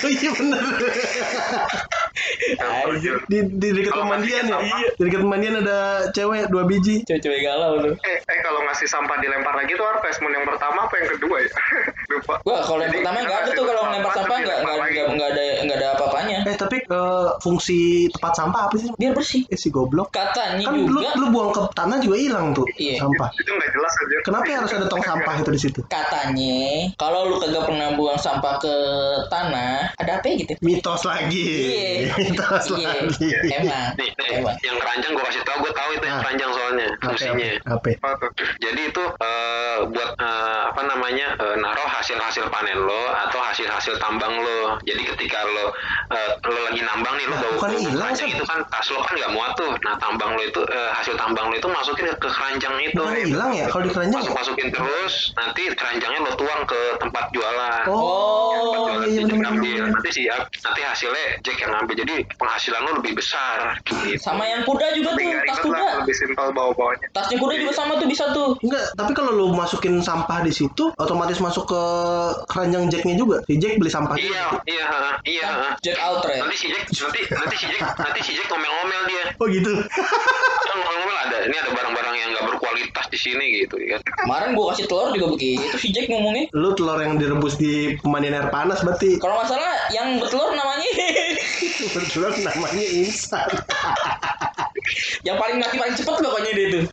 Oh iya bener. Di, di dekat pemandian ya. Di dekat pemandian ada cewek dua biji. Cewek-cewek galau tuh. eh, eh kalau ngasih sampah dilempar lagi tuh harus Desmond yang pertama apa yang kedua ya lupa Wah, kalau yang pertama nggak ada tuh kalau ngelempar sampah nggak nggak ada nggak ada apa-apanya. Eh tapi eh, fungsi tempat sampah apa sih? Biar bersih. Eh si goblok. Katanya Kan lu, juga lu buang ke tanah juga hilang tuh Iya. sampah. itu nggak jelas aja Kenapa harus ada tong sampah itu di situ? katanya kalau lu kagak pernah buang sampah ke tanah, ada apa ya gitu? Mitos lagi. Iya. Mitos Iya. lagi. Emang. nih, nih, Emang. yang keranjang gue kasih tau gue tahu itu yang Ah. keranjang soalnya fungsinya apa, apa? Apa tuh? Jadi itu eh, buat eh, apa namanya eh, naruh hasil-hasil panen lo atau hasil-hasil tambang lo. Jadi ketika lo eh, lo lagi nambang nih lo Nah, bawa bukan ke hilang, keranjang itu kan tas lo kan nggak muat tuh. Nah tambang lo itu eh, hasil tambang lo itu masukin ke keranjang itu. Bukan hilang ya? Kalau di keranjang Masuk masukin terus. Nanti keranjangnya lo tuang ke tempat jualan. Oh, Tempat jualan iya Jack benar ngambil. Nanti sih nanti hasilnya Jack yang ngambil. Jadi penghasilan lo lebih besar. Gitu. Sama yang kuda juga tuh, Lebih nggak tas ribet lah, kuda. lebih simpel bawa-bawanya. Tasnya kuda juga sama tuh bisa tuh. Enggak, tapi kalau lu masukin sampah di situ, otomatis masuk ke keranjang jacknya juga. Si Jack beli sampah juga. Iya, iya, iya. ha. Jack Outred. Nanti si Jack, nanti nanti si Jack, nanti si Jack ngomel-ngomel dia. Oh gitu. Kan ngomel-ngomel ada, ini ada barang-barang yang nggak berkualitas di sini gitu kan. Kemarin gua kasih telur juga begitu si Jack ngomongnya. Lu telur yang direbus di pemandian air panas berarti. Kalau nggak salah yang bertelur namanya Telur namanya insan. yang paling mati paling cepet pokoknya dia tuh.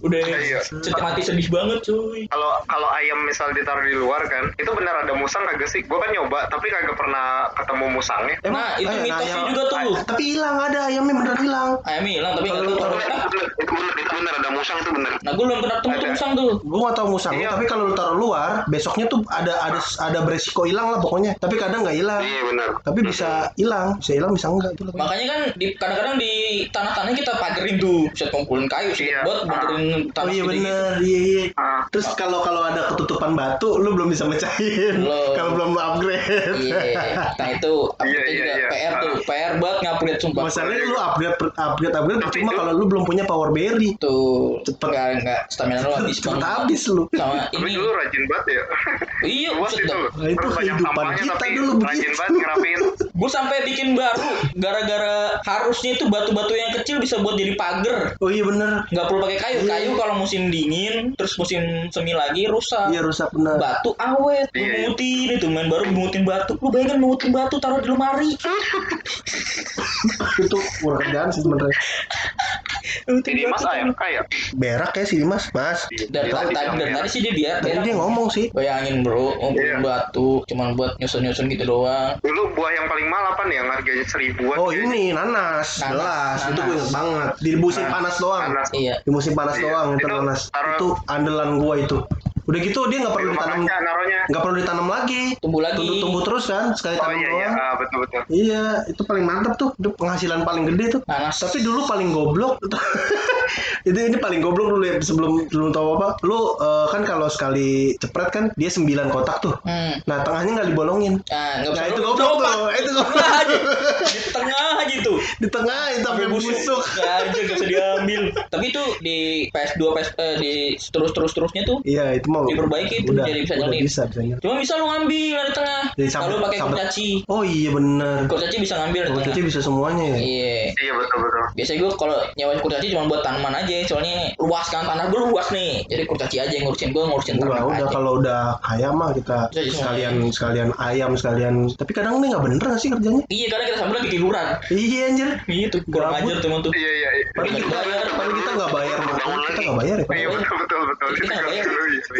Udah Iya. cepat mati sedih banget cuy. Kalau kalau ayam misal ditaruh di luar kan, itu benar ada musang kagak sih? Gue kan nyoba, tapi kagak pernah ketemu musangnya. Nah, itu ayo, mitosnya ayam- juga tuh. Tapi hilang ada ayamnya beneran hilang. Ayamnya hilang tapi nggak Kalau tahu Itu bener, itu bener, itu bener ada musang itu bener. Nah gue belum pernah ketemu musang tuh. Gue gak tau musangnya, Iya. tapi kalau lu taruh luar, besoknya tuh ada ada ada beresiko hilang lah pokoknya. Tapi kadang nggak hilang. Iya bener. Tapi bisa hilang, bisa hilang, bisa enggak gitu. Makanya kan di kadang-kadang di tanah-tanah kita pagerin tuh, bisa kumpulin kayu sih Iya. buat benerin Oh tanah iya gede bener, iya iya. Ah. Terus kalau kalau ada ketutupan batu, lu belum bisa mecahin. Kalau belum lu upgrade. Iya, nah itu upgrade Iya, iya, juga iya. PR tuh, Ah. PR buat ngupgrade sumpah. Masalahnya lu upgrade upgrade upgrade cuma kalau lu belum punya power berry. Tuh, Cepet. enggak enggak stamina lu habis Cepet banget. habis lu. Sama Tapi ini. dulu rajin banget ya. Iya, Luas itu. Nah, itu Terus kehidupan kita tapi dulu begitu. Gue sampai bikin baru gara-gara harusnya itu batu-batu yang kecil bisa buat jadi pagar. Oh iya bener. Nggak perlu pakai kayu. Iya. Kayu kalau musim dingin, terus musim semi lagi rusak. Iya rusak bener. Batu awet, iya. mengutin itu main baru mengutin batu. Lu bayangin mengutin batu taruh di lemari. itu kurang kerjaan sih sebenarnya. Mengutin Ini mas batu. ayam kaya. Berak ya sih Mas. Mas. Dari tadi, tadi, dari tadi sih dia biar. Tadi dia ngomong sih. Bayangin bro, ngumpulin Iya. batu, cuman buat nyusun-nyusun gitu doang. Dulu buah yang paling mahal apa nih yang harganya seribuan? Oh ini nanas, Nanas, jelas. Itu gue inget banget. Di musim panas doang. Nanas. Iya. Di musim panas Iya. doang itu Itu nanas. taruh- Itu andalan gua itu. Udah gitu dia nggak perlu rumah ditanam, nggak perlu ditanam lagi. Tumbuh lagi. Tumbuh, tumbuh terus kan, sekali Oh tanam iya iya, doang. ah, betul betul. Iya, itu paling mantap tuh. Itu penghasilan paling gede tuh. Nanas. Tapi dulu paling goblok. itu ini paling goblok dulu ya sebelum belum tahu apa. Lu eh, kan kalau sekali cepret kan dia 9 kotak tuh. Hmm. Nah, tengahnya nggak dibolongin. Nah, nggak Nah, itu goblok tuh. Itu Di goblok. Di tengah aja tuh. Di tengah itu sampai busuk. Nggak aja gak bisa diambil. Tapi itu di PS2 PS eh, di terus terus terusnya tuh Iya, itu mau Diperbaiki itu udah, jadi bisa udah nyelip. bisa, bisa nyelip. Cuma bisa lu ngambil dari tengah. Jadi Kalau pakai kurcaci. Oh iya bener. Kurcaci bisa ngambil dari tengah. cuci bisa semuanya ya. Iya. Iya betul betul. Biasanya gue kalau nyewain kurcaci cuma buat tanaman aja, soalnya luas kan tanah gue luas nih. Jadi kurcaci aja yang ngurusin gue ngurusin Udah, ternak udah aja. kalau udah kaya mah kita Bisa jadi sekalian semuanya. sekalian ayam sekalian. Tapi kadang ini nggak bener sih kerjanya. Iya, karena kita sambil lagi tiduran. Iya anjir. Gitu, kurang ajar teman tuh. Iya iya. iya. Padahal kita, bayar. padahal kita nggak bayar, kita nggak bayar ya. Iya betul betul betul. Kita nggak bayar.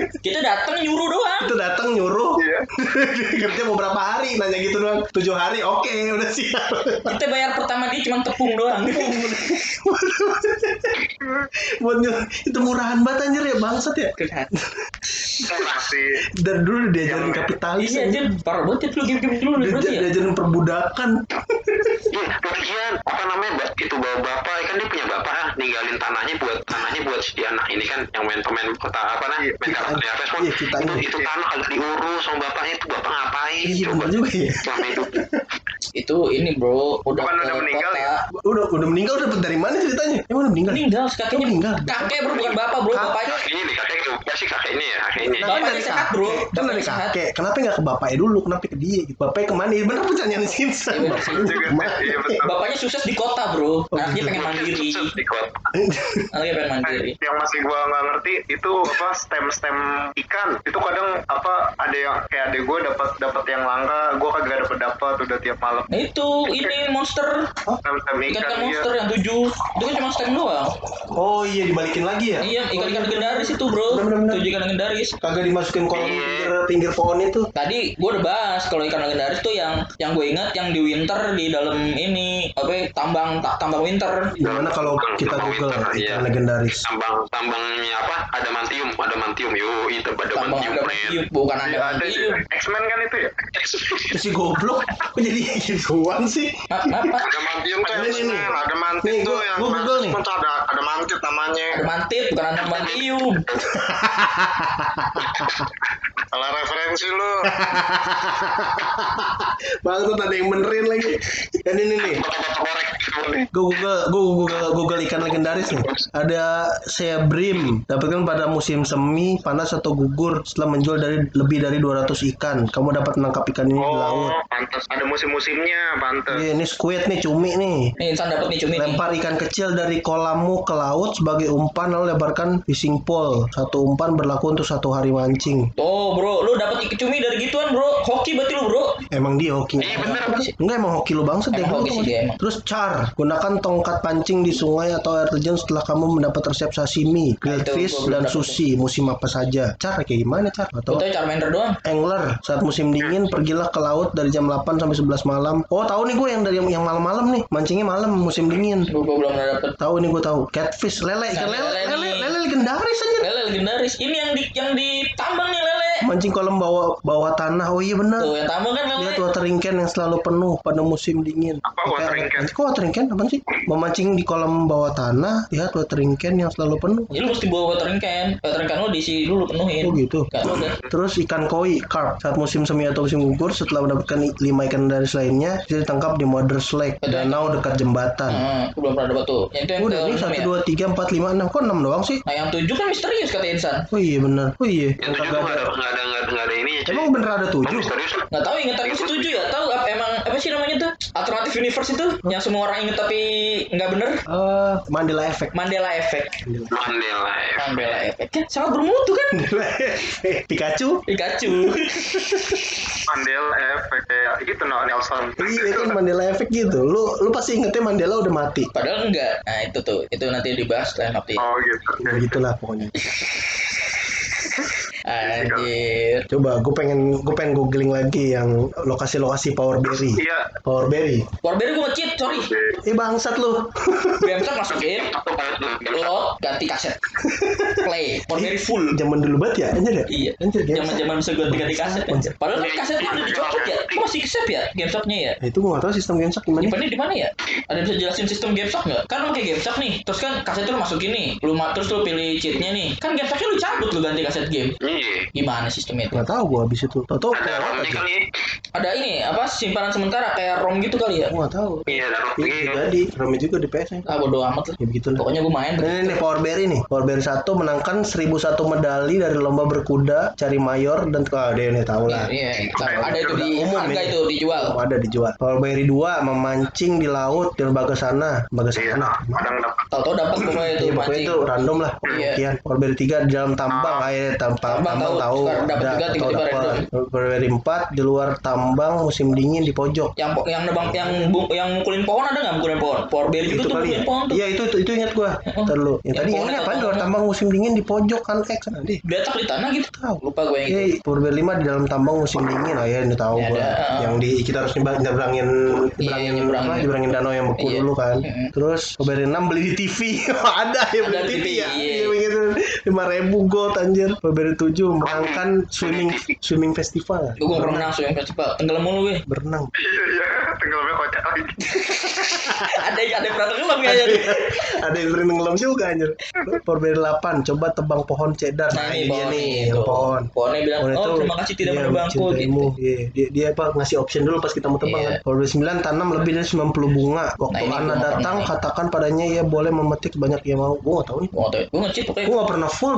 Iya. Kita datang nyuruh doang. Itu datang nyuruh Iya. kerja beberapa hari nanya gitu doang. Tujuh hari oke udah siap. Kita bayar pertama dia cuma tepung doang. Buat nyuruh itu murahan banget anjir ya bangsat ya. Dari dulu diajarin kapitalis Ini aja parah banget ya lu game-game dulu nih, berarti Dia- ya. diajarin perbudakan Iya, lagian apa namanya itu bawa bapak kan dia punya bapak ah, ninggalin tanahnya buat tanahnya buat si anak ini kan yang main pemain kota apa nah Iya, main di Harvest Moon. iya, kita- itu, itu tanah kagak diurus sama bapaknya itu bapak ngapain iya coba juga ya selama hidup Itu ini bro, udah Bukan udah meninggal kota. ya? udah udah meninggal udah dari mana ceritanya emang udah meninggal Meninggal, Oh, kakeknya meninggal. Kakek bro, bukan bapak bro, Kakek. bapaknya. kakek ini kakek ya sih kakek ini ya kakek ini Nah, Bapaknya kan dari sehat, kakek. bro. kan dari kakek kenapa nggak ke bapaknya dulu kenapa ke dia gitu bapaknya ke mana ya bener pertanyaan Sinsa Iya, bapaknya ke mana iya. Bapaknya sukses di kota bro, anaknya gitu. pengen mandiri. Sukses di kota Anaknya pengen mandiri. yang masih gua nggak ngerti itu apa stem stem ikan itu kadang apa ada yang kayak adek gua dapat dapat yang langka gua kagak dapat dapat udah tiap malam Nah itu, ini monster. Ikan ikan ikan iya monster yang tujuh. Itu kan cuma stem doang. oh iya dibalikin lagi ya Iya, ikan-ikan legendaris itu bro. Tujuh ikan legendaris. kagak dimasukin kolam Iya. pinggir pinggir pohon itu Tadi gue udah bahas kalau ikan legendaris tuh yang yang gue ingat yang di winter di dalam ini apa ya, tambang ta- tambang winter. gimana kalau kita google winter, ikan iya. legendaris tambang tambangnya apa ada mantium ada mantium yo itu ada Tambang mantium ada men bukan ada Iya, ada mantium. X Men kan itu ya? Si goblok. Kok jadi gituan sih? Ada mantium tuh Ini, ada mantit tuh yang gua Google nih. tuh ada ada mantit namanya. Ada mantit bukan ada mantium. salah referensi lu. Bang tuh ada yang benerin lagi. Dan ini nih. Gue google gue google google ikan legendaris nih. Ada sea bream dapatkan pada musim semi panas atau gugur setelah menjual dari lebih dari 200 ikan kamu dapat menangkap ikan ini di laut oh pantas ada musim-musimnya pantas Iya, ini squid nih cumi nih Nih insan dapat nih cumi nih. lempar ikan kecil dari kolammu ke laut sebagai umpan lalu lebarkan fishing pole satu umpan berlaku untuk satu hari mancing Tuh bro, lu dapat ikan cumi dari gituan bro. Hoki berarti lu bro. emang dia hoki iya bener Apa sih? Enggak emang hoki lu bangset deh hoki sih dia. Terus car, gunakan tongkat pancing di sungai atau air terjun setelah kamu mendapat resep sashimi, grilled Nah, itu fish, dan sushi. Musim apa saja? Car kayak gimana car? Atau Gue tau Charmander doang. angler saat musim dingin pergilah ke laut dari jam 8 sampai 11 malam. Oh tahu nih gue yang dari yang malam-malam nih, mancingnya malam musim dingin. Gue belum pernah dapet. Tahu nih gue tahu. Catfish, lele, ikan lele, lele lele legendaris aja. Lele legendaris. Ini yang di yang ditambang nih lele. Mancing kolam bawah bawah tanah. Oh iya benar. Tuh yang tambang kan. Lihat watering can yang selalu penuh pada musim dingin. Apa Oke, watering can? Kok watering can apa sih? Memancing di kolam bawah tanah, lihat watering can yang selalu penuh. Jadi lu mesti bawa watering can. Watering can lu diisi dulu penuhin. Oh gitu. Gak. Terus ikan koi, carp, saat musim semi atau musim gugur setelah mendapatkan lima ikan dari lainnya, bisa ditangkap di Mother's Lake, danau dekat jembatan. Hmm, belum pernah dapat tuh. Yang itu yang Udah ini satu ya? dua tiga empat lima enam kok enam doang sih? Nah yang tujuh kan misterius kata Insan. Oh iya benar. Oh iya. yang Yang tujuh kagak ada. Nggak ada nggak ada ini ya Emang bener ada tujuh? lah Nggak tahu inget tapi setuju ya. Tahu emang apa sih namanya tuh? Alternative universe itu yang semua orang inget tapi nggak bener. Eh, Mandela Effect. Mandela Effect. Mandela ya Mandela Effect kan sangat bermutu kan? Effect. Pikachu. Pikachu. Mandela efek kayak gitu no Nelson Iya kan Mandela Effect gitu. Lu lu pasti ingetnya Mandela udah mati. Padahal enggak. Nah itu tuh. Itu nanti dibahas lain waktu. oh gitu Ya gitulah pokoknya. Anjir. Coba gue pengen gue pengen googling lagi yang lokasi-lokasi Power Berry. iya Power Berry. Warberry gue nge-cheat, sorry. Eh bangsat lu. BMK masukin, load, ganti kaset. Play. Warberry full. Zaman dulu banget ya, anjir ya? Iya. Anjir, Zaman-zaman bisa ganti ganti kaset. anjir. Padahal kan kasetnya udah dicopot ya. Kok masih kesep ya GameStop-nya ya? Nah, itu gue gak tau sistem GameStop gimana. Nyimpannya di mana ya? Ada yang bisa jelasin sistem GameStop nggak? Kan kayak GameStop nih, terus kan kasetnya lu masukin nih, lu terus lu pilih cheatnya nih. Kan GameStopnya lu cabut lu ganti kaset game. Iya Gimana sistemnya itu? Gak tau gue abis itu. Tau tau ada kayak apa romnya aja. kali ya Ada ini apa simpanan sementara kayak ROM gitu kali ya? Gue gak tau. iya ada Iya, romnya jadi Rame juga di PS nya. Ah bodo amat lah. Ya begitu lah. Pokoknya gue main. Ini nih Power Berry nih. Power Berry 1 menangkan 1001 medali dari lomba berkuda, cari mayor dan ah dia nih tahu lah. Iya, iya. ada itu di Umum harga itu dijual. Oh, ada dijual. Power Berry 2 memancing di laut di lembaga sana. Lembaga iya sana. dapat Tahu-tahu dapat pokoknya itu Iya pokoknya itu random lah Iya. Power Berry 3 di dalam tambang Ayo tambang, Tambang tambang tahu. tahu dapat tahu tiba-tiba random. Berry 4 di luar tambang musim dingin di pojok Yang yang nebang yang bu, yang mukulin pohon ada nggak mukulin pohon? Power berry itu itu tuh kali ya mukulin pohon tuh. iya itu itu, itu ingat gua Heeh. Ntar dulu yang tadi yang ini apa di luar tambang musim dingin di pojok kan X nanti Diletak di tanah gitu. tahu Lupa gue yang itu. Oke, Power Berry 5 di dalam tambang musim dingin. Oh ya, ini tahu Ya, gua. Yang di kita harus nyebang- nyebrangin nyebrangin nyebrangin. apa? Nyebrangin danau yang beku Iya. dulu kan. Terus Power Berry 6 beli di TV. ada ya beli TV ya. iya. Iya lima ribu gold anjir Burberry 7 menangkan swimming swimming festival Gue menang swimming festival. Tenggelam mulu gue. berenang Iya iya, tenggelamnya kocak lagi. ada ada yang pernah tenggelam kayaknya. nih. ada yang sering tenggelam juga anjir Burberry 8 coba tebang pohon cedar Nah, ini dia pohon nih nih, yang tuh. pohon Pohonnya bilang, Pohon oh itu, terima kasih tidak iya, menebangku gitu. mencintaimu. Iya, dia, dia apa ngasih option dulu pas kita mau tebang Iya. kan. Kalau 9 tanam lebih dari 90 bunga. Waktu Nah, Anda gua nggak datang pernah nih. katakan padanya ia boleh memetik banyak yang mau. Gua gak tahu nih. Gue gak tau, gue ngecit pokoknya. Gua gak pernah full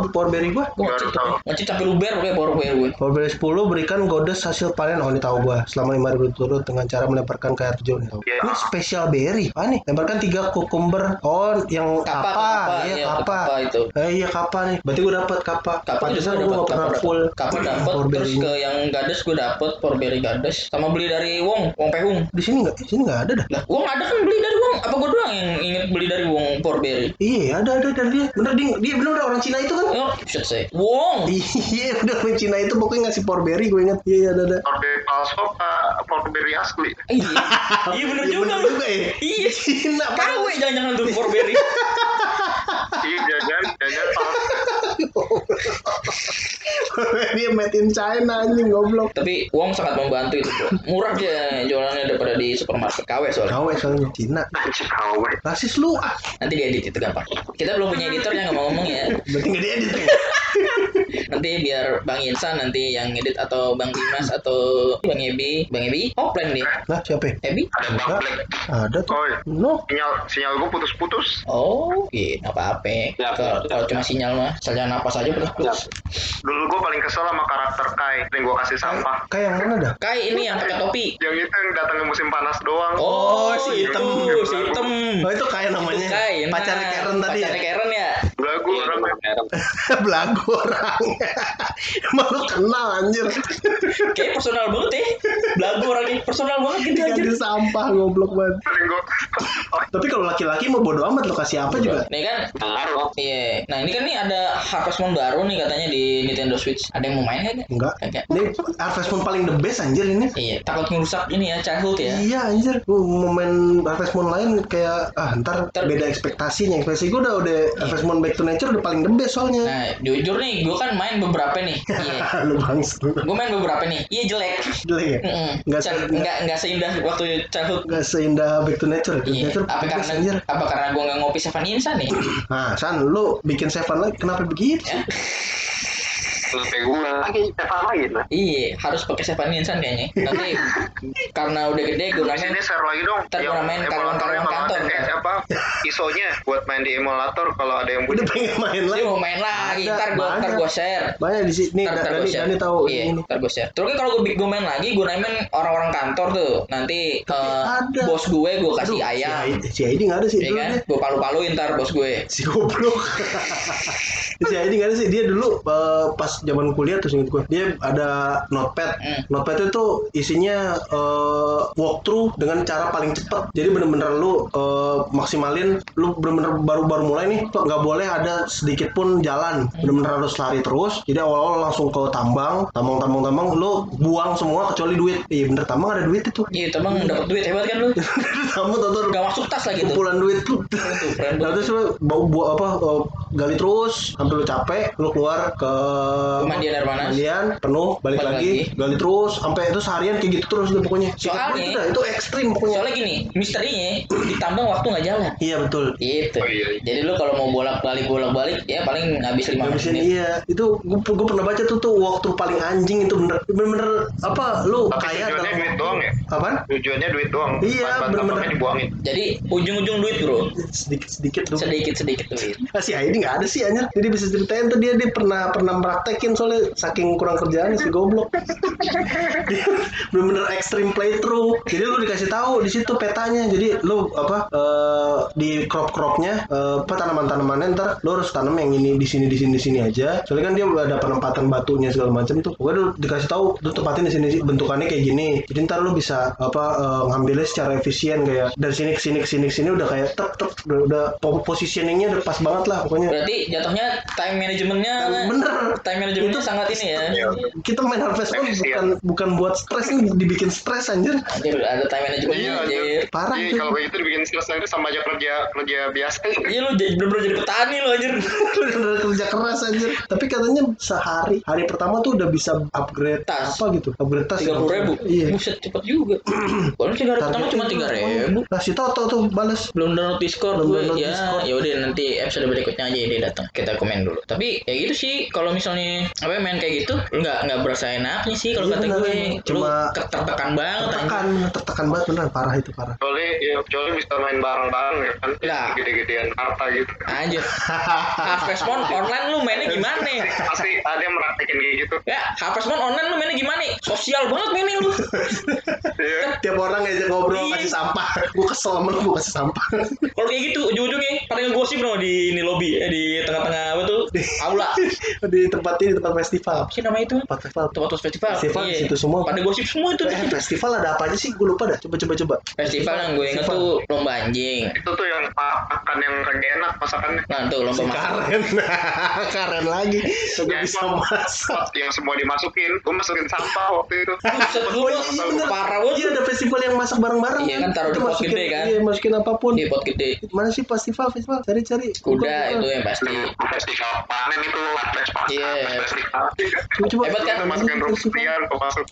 gua. Gue ngecit pokoknya. Ngecit sampai luber pokoknya Burberry gue. Burberry 10 berikan godes hasil panen. Oh ini tahu gua. Selama 5 ribu turut dengan cara melemparkan ke air terjun. Tahu. Iya. Ini spesial berry. Ah nih, lemparkan 3 kukumber. Oh, yang Kapa, kapa. tuh, kapa, Iya, iya, kapa. kapa itu. Eh, iya kapa nih. Berarti gua dapat kapa. Pantesan dapat gua gak pernah kapal full. Kapal dapat terus ke yang Gades gue dapat Burberry Gades sama beli dari Wong, Wong Pehung. Di sini nggak? Di sini nggak ada dah. Lah, Wong ada kan beli dari Wong. Apa gue doang yang inget beli dari Wong Burberry? Iya, ada ada dari dia. Bener dia, dia bener udah orang Cina itu kan? Oh, shit saya. Wong. Iya, udah orang Cina itu pokoknya ngasih Burberry gue inget. Iya, iya, ada ada. Burberry palsu apa Burberry asli? Iya, iya bener Iya, juga bener lu. juga ya. Iya, Cina KW jangan-jangan tuh Burberry. Iya jajan palsu. dia made in China anjing goblok. Tapi Wong sangat membantu itu, bro. Murah dia jualannya daripada di supermarket KW soalnya. Gawe soalnya Cina. Kau. Rasis lu ah. Nanti diedit itu gampang. Kita belum punya editor yang ngomong-ngomong ya. Berarti nggak diedit ya? Nanti biar Bang Insan nanti yang edit atau Bang Dimas atau Bang Ebi. Bang Ebi offline dia. Nah, siapa? ya? Ebi? Ada Bang. Black. Ada tuh. Oi, No. sinyal sinyal gue putus-putus. Oh, iya, nggak apa-apa. Ya, Kalau ya. kalau cuma sinyal mah, saja napas aja putus-putus. Dulu gue paling kesel sama karakter Kai yang gue kasih sampah. Kayak yang mana dah? Kai ini yang pakai topi. Yang itu yang datang ke musim panas doang. Oh, si itu, hitam. si hitam. Oh itu kayak namanya. Itu Kai. Nah, Pacarnya Karen tadi ya. Pacarnya Karen ya. Belagu Iya, orang. Belagu orang. Emang lu kenal anjir. Kayak personal banget ya. Belagu orangnya personal banget gitu aja. Ganti sampah goblok banget. Tapi kalau laki-laki mau bodo amat lo kasih apa juga. Nih kan, Ngaruh. iya. Nah ini kan nih ada Harvest Moon baru nih katanya di Nintendo Switch. Ada yang mau main nggak? Enggak. Kagak. Ini Harvest Moon paling the best anjir ini. Iya, takut ngerusak ini ya childhood ya. Iya anjir, mau main Harvest Moon lain kayak ah ntar Ntar- beda ekspektasinya. Ekspektasi gue udah udah Harvest Moon Back to Nature udah paling the best soalnya. Nah, jujur nih, gue kan main beberapa nih. Iya. lu bangsa. gue main beberapa nih. Iya jelek. Jelek ya? Mm-mm. Nggak Ca- se- seindah waktu childhood. Gak seindah Back to Nature. Back to Iya. Nature Apa karena anjir. apa karena gue nggak ngopi Seven Insan nih? Nah, San, lu bikin Seven lagi kenapa begitu? Ya. Kenapa gue lagi? Lagi lah? Iya, harus pakai Seven Insan kayaknya. Nanti karena udah gede gue namain sini share lagi dong. Ntar gua namain karyawan-karyawan kalau kantor. Eh, apa? ISO-nya buat main di emulator kalau ada yang Udah punya. pengen main lagi. mau main lagi. Ntar gue ntar banyak. gue share. Banyak di sini. Ntar, ntar gue share. Dani tahu Iya, ini. ntar gue share. Terus kan kalau gue gue main lagi, gue namain orang-orang kantor tuh. Nanti eh, bos gue gue kasih Aduh, ayam. Si Aidi, Aidi nggak ada sih. Iya dulu kan? Gue palu-paluin ntar bos gue. Si goblok. si Aidi nggak ada sih. Dia dulu eh, pas zaman kuliah terus inget gue. Dia ada notepad. Hmm. Notepad itu isinya eh, walkthrough dengan cara paling cepat. Jadi bener-bener lu eh, maksimalin. Lu bener-bener baru-baru mulai nih. Tuh nggak boleh ada sedikit pun jalan. Bener-bener harus lari terus. Jadi awal-awal langsung ke tambang, tambang, tambang, tambang. Lu buang semua kecuali duit. Iya bener tambang ada duit itu. Iya, teman dapat duit hebat kan lu? Kamu tahu Gak masuk tas lagi tuh. kumpulan duit tuh. Tuh, banget. terus lu bau buat apa eh, gali terus sampai lu capek lu keluar ke Pemandian air panas. pemandian, penuh balik, Balik lagi, lagi. gali terus sampai itu seharian kayak gitu terus deh pokoknya Soalnya- itu dah itu ekstrim pokoknya Soalnya gini, misterinya di tambang waktu nggak jalan. iya betul Gitu. Oh, iya, iya. Jadi lu kalau mau bolak-balik bolak-balik ya paling habis 5 Habisin menit. iya itu gue gue pernah baca tuh tuh walkthrough paling anjing itu bener bener apa lu Tapi kaya tujuannya dalam duit doang ya? apaan Tujuannya duit doang. Iya, bener-bener. tambangnya dibuangin. Jadi ujung-ujung duit bro, sedikit sedikit tuh sedikit sedikit duit. Ah, si Aidi nggak ada sih anjir jadi bisa ceritain tuh dia dia pernah pernah praktekin soalnya saking kurang kerjaan si goblok. Bener-bener ekstrim playthrough. Jadi lu dikasih tahu di situ petanya. Jadi lu apa eh, di crop cropnya apa tanaman tanamannya ntar lu harus tanam yang ini di sini di sini di sini aja. Soalnya kan dia ada penempatan batunya segala macam tuh. Pokoknya lu dikasih tahu lu tempatin di sini bentukannya kayak gini. Jadi ntar lu bisa apa eh, ngambilnya secara efisien kayak dari sini ke sini ke sini ke sini udah kayak tep tep udah, udah po- positioningnya udah pas banget lah pokoknya. Berarti jatuhnya time manajemennya bener. time manajemennya Itu- sangat ini ya. Kita main Harvest Moon bukan bukan buat stres ini dibikin stres anjir. Anjir, ada time manajemennya Iya, anjir. Parah Iya, itu. kalau kayak gitu dibikin stres nanti sama aja kerja kerja biasa. Iya lu jadi bener-bener jadi petani lu anjir. Bener-bener kerja keras anjir. Tapi katanya sehari hari pertama tuh udah bisa upgrade Tas. apa gitu. Upgrade tas. Tiga puluh ribu. Iya. Buset cepet juga. Kalau tiga ribu pertama cuma tiga ribu. Nah, si Toto tuh balas. Belum download Discord Belum download ya. Discord. Ya udah nanti episode berikutnya aja dia datang. Kita komen dulu. Tapi ya gitu sih kalau misalnya apa main kayak gitu nggak nggak berasa enaknya sih kalau Iya, kata bener, gue. Cuma- tertekan banget. Tertekan, tertekan banget beneran parah itu parah. Kecuali ya kecuali bisa main bareng-bareng ya kan. Lah. Gede-gedean harta gitu. Anjir. Harvest Moon online lu mainnya gimana? Pasti ada yang meraktekin kayak gitu. Ya, Harvest Moon online lu mainnya gimana? Sosial banget mainnya lu. Iya. Tiap orang ngajak ngobrol Iya. kasih sampah. Gue kesel sama lu gue kasih sampah. Kalau kayak gitu ujung-ujungnya pada ngegosip no di ini lobby eh, di tengah-tengah apa tuh? Aula. di tempat ini tempat festival. Apa sih nama itu? Tempat festival. Tempat festival. Festival Iya. di situ semua. Pada gosip semua itu. Eh, festival ada apa aja sih? Gue lupa dah. Coba coba coba. Festival yang gue inget Festival. tuh lomba anjing. Itu tuh yang makan yang kagak enak masakannya. Nah tuh lomba Si makan. Karen. Karen lagi. Udah Ya, bisa masak. Yang semua dimasukin, gue masukin sampah waktu itu. Oh iya, iya bener. parah Iya banget. ada festival yang masak bareng-bareng. Iya kan, taruh di Itu pot masukin- gede kan? Iya masukin apa pun. Di pot gede. Mana sih festival festival? Cari-cari. Kuda itu yang pasti. festival panen itu festival Iya. festival Coba coba. Hebat kan? Masukin rumput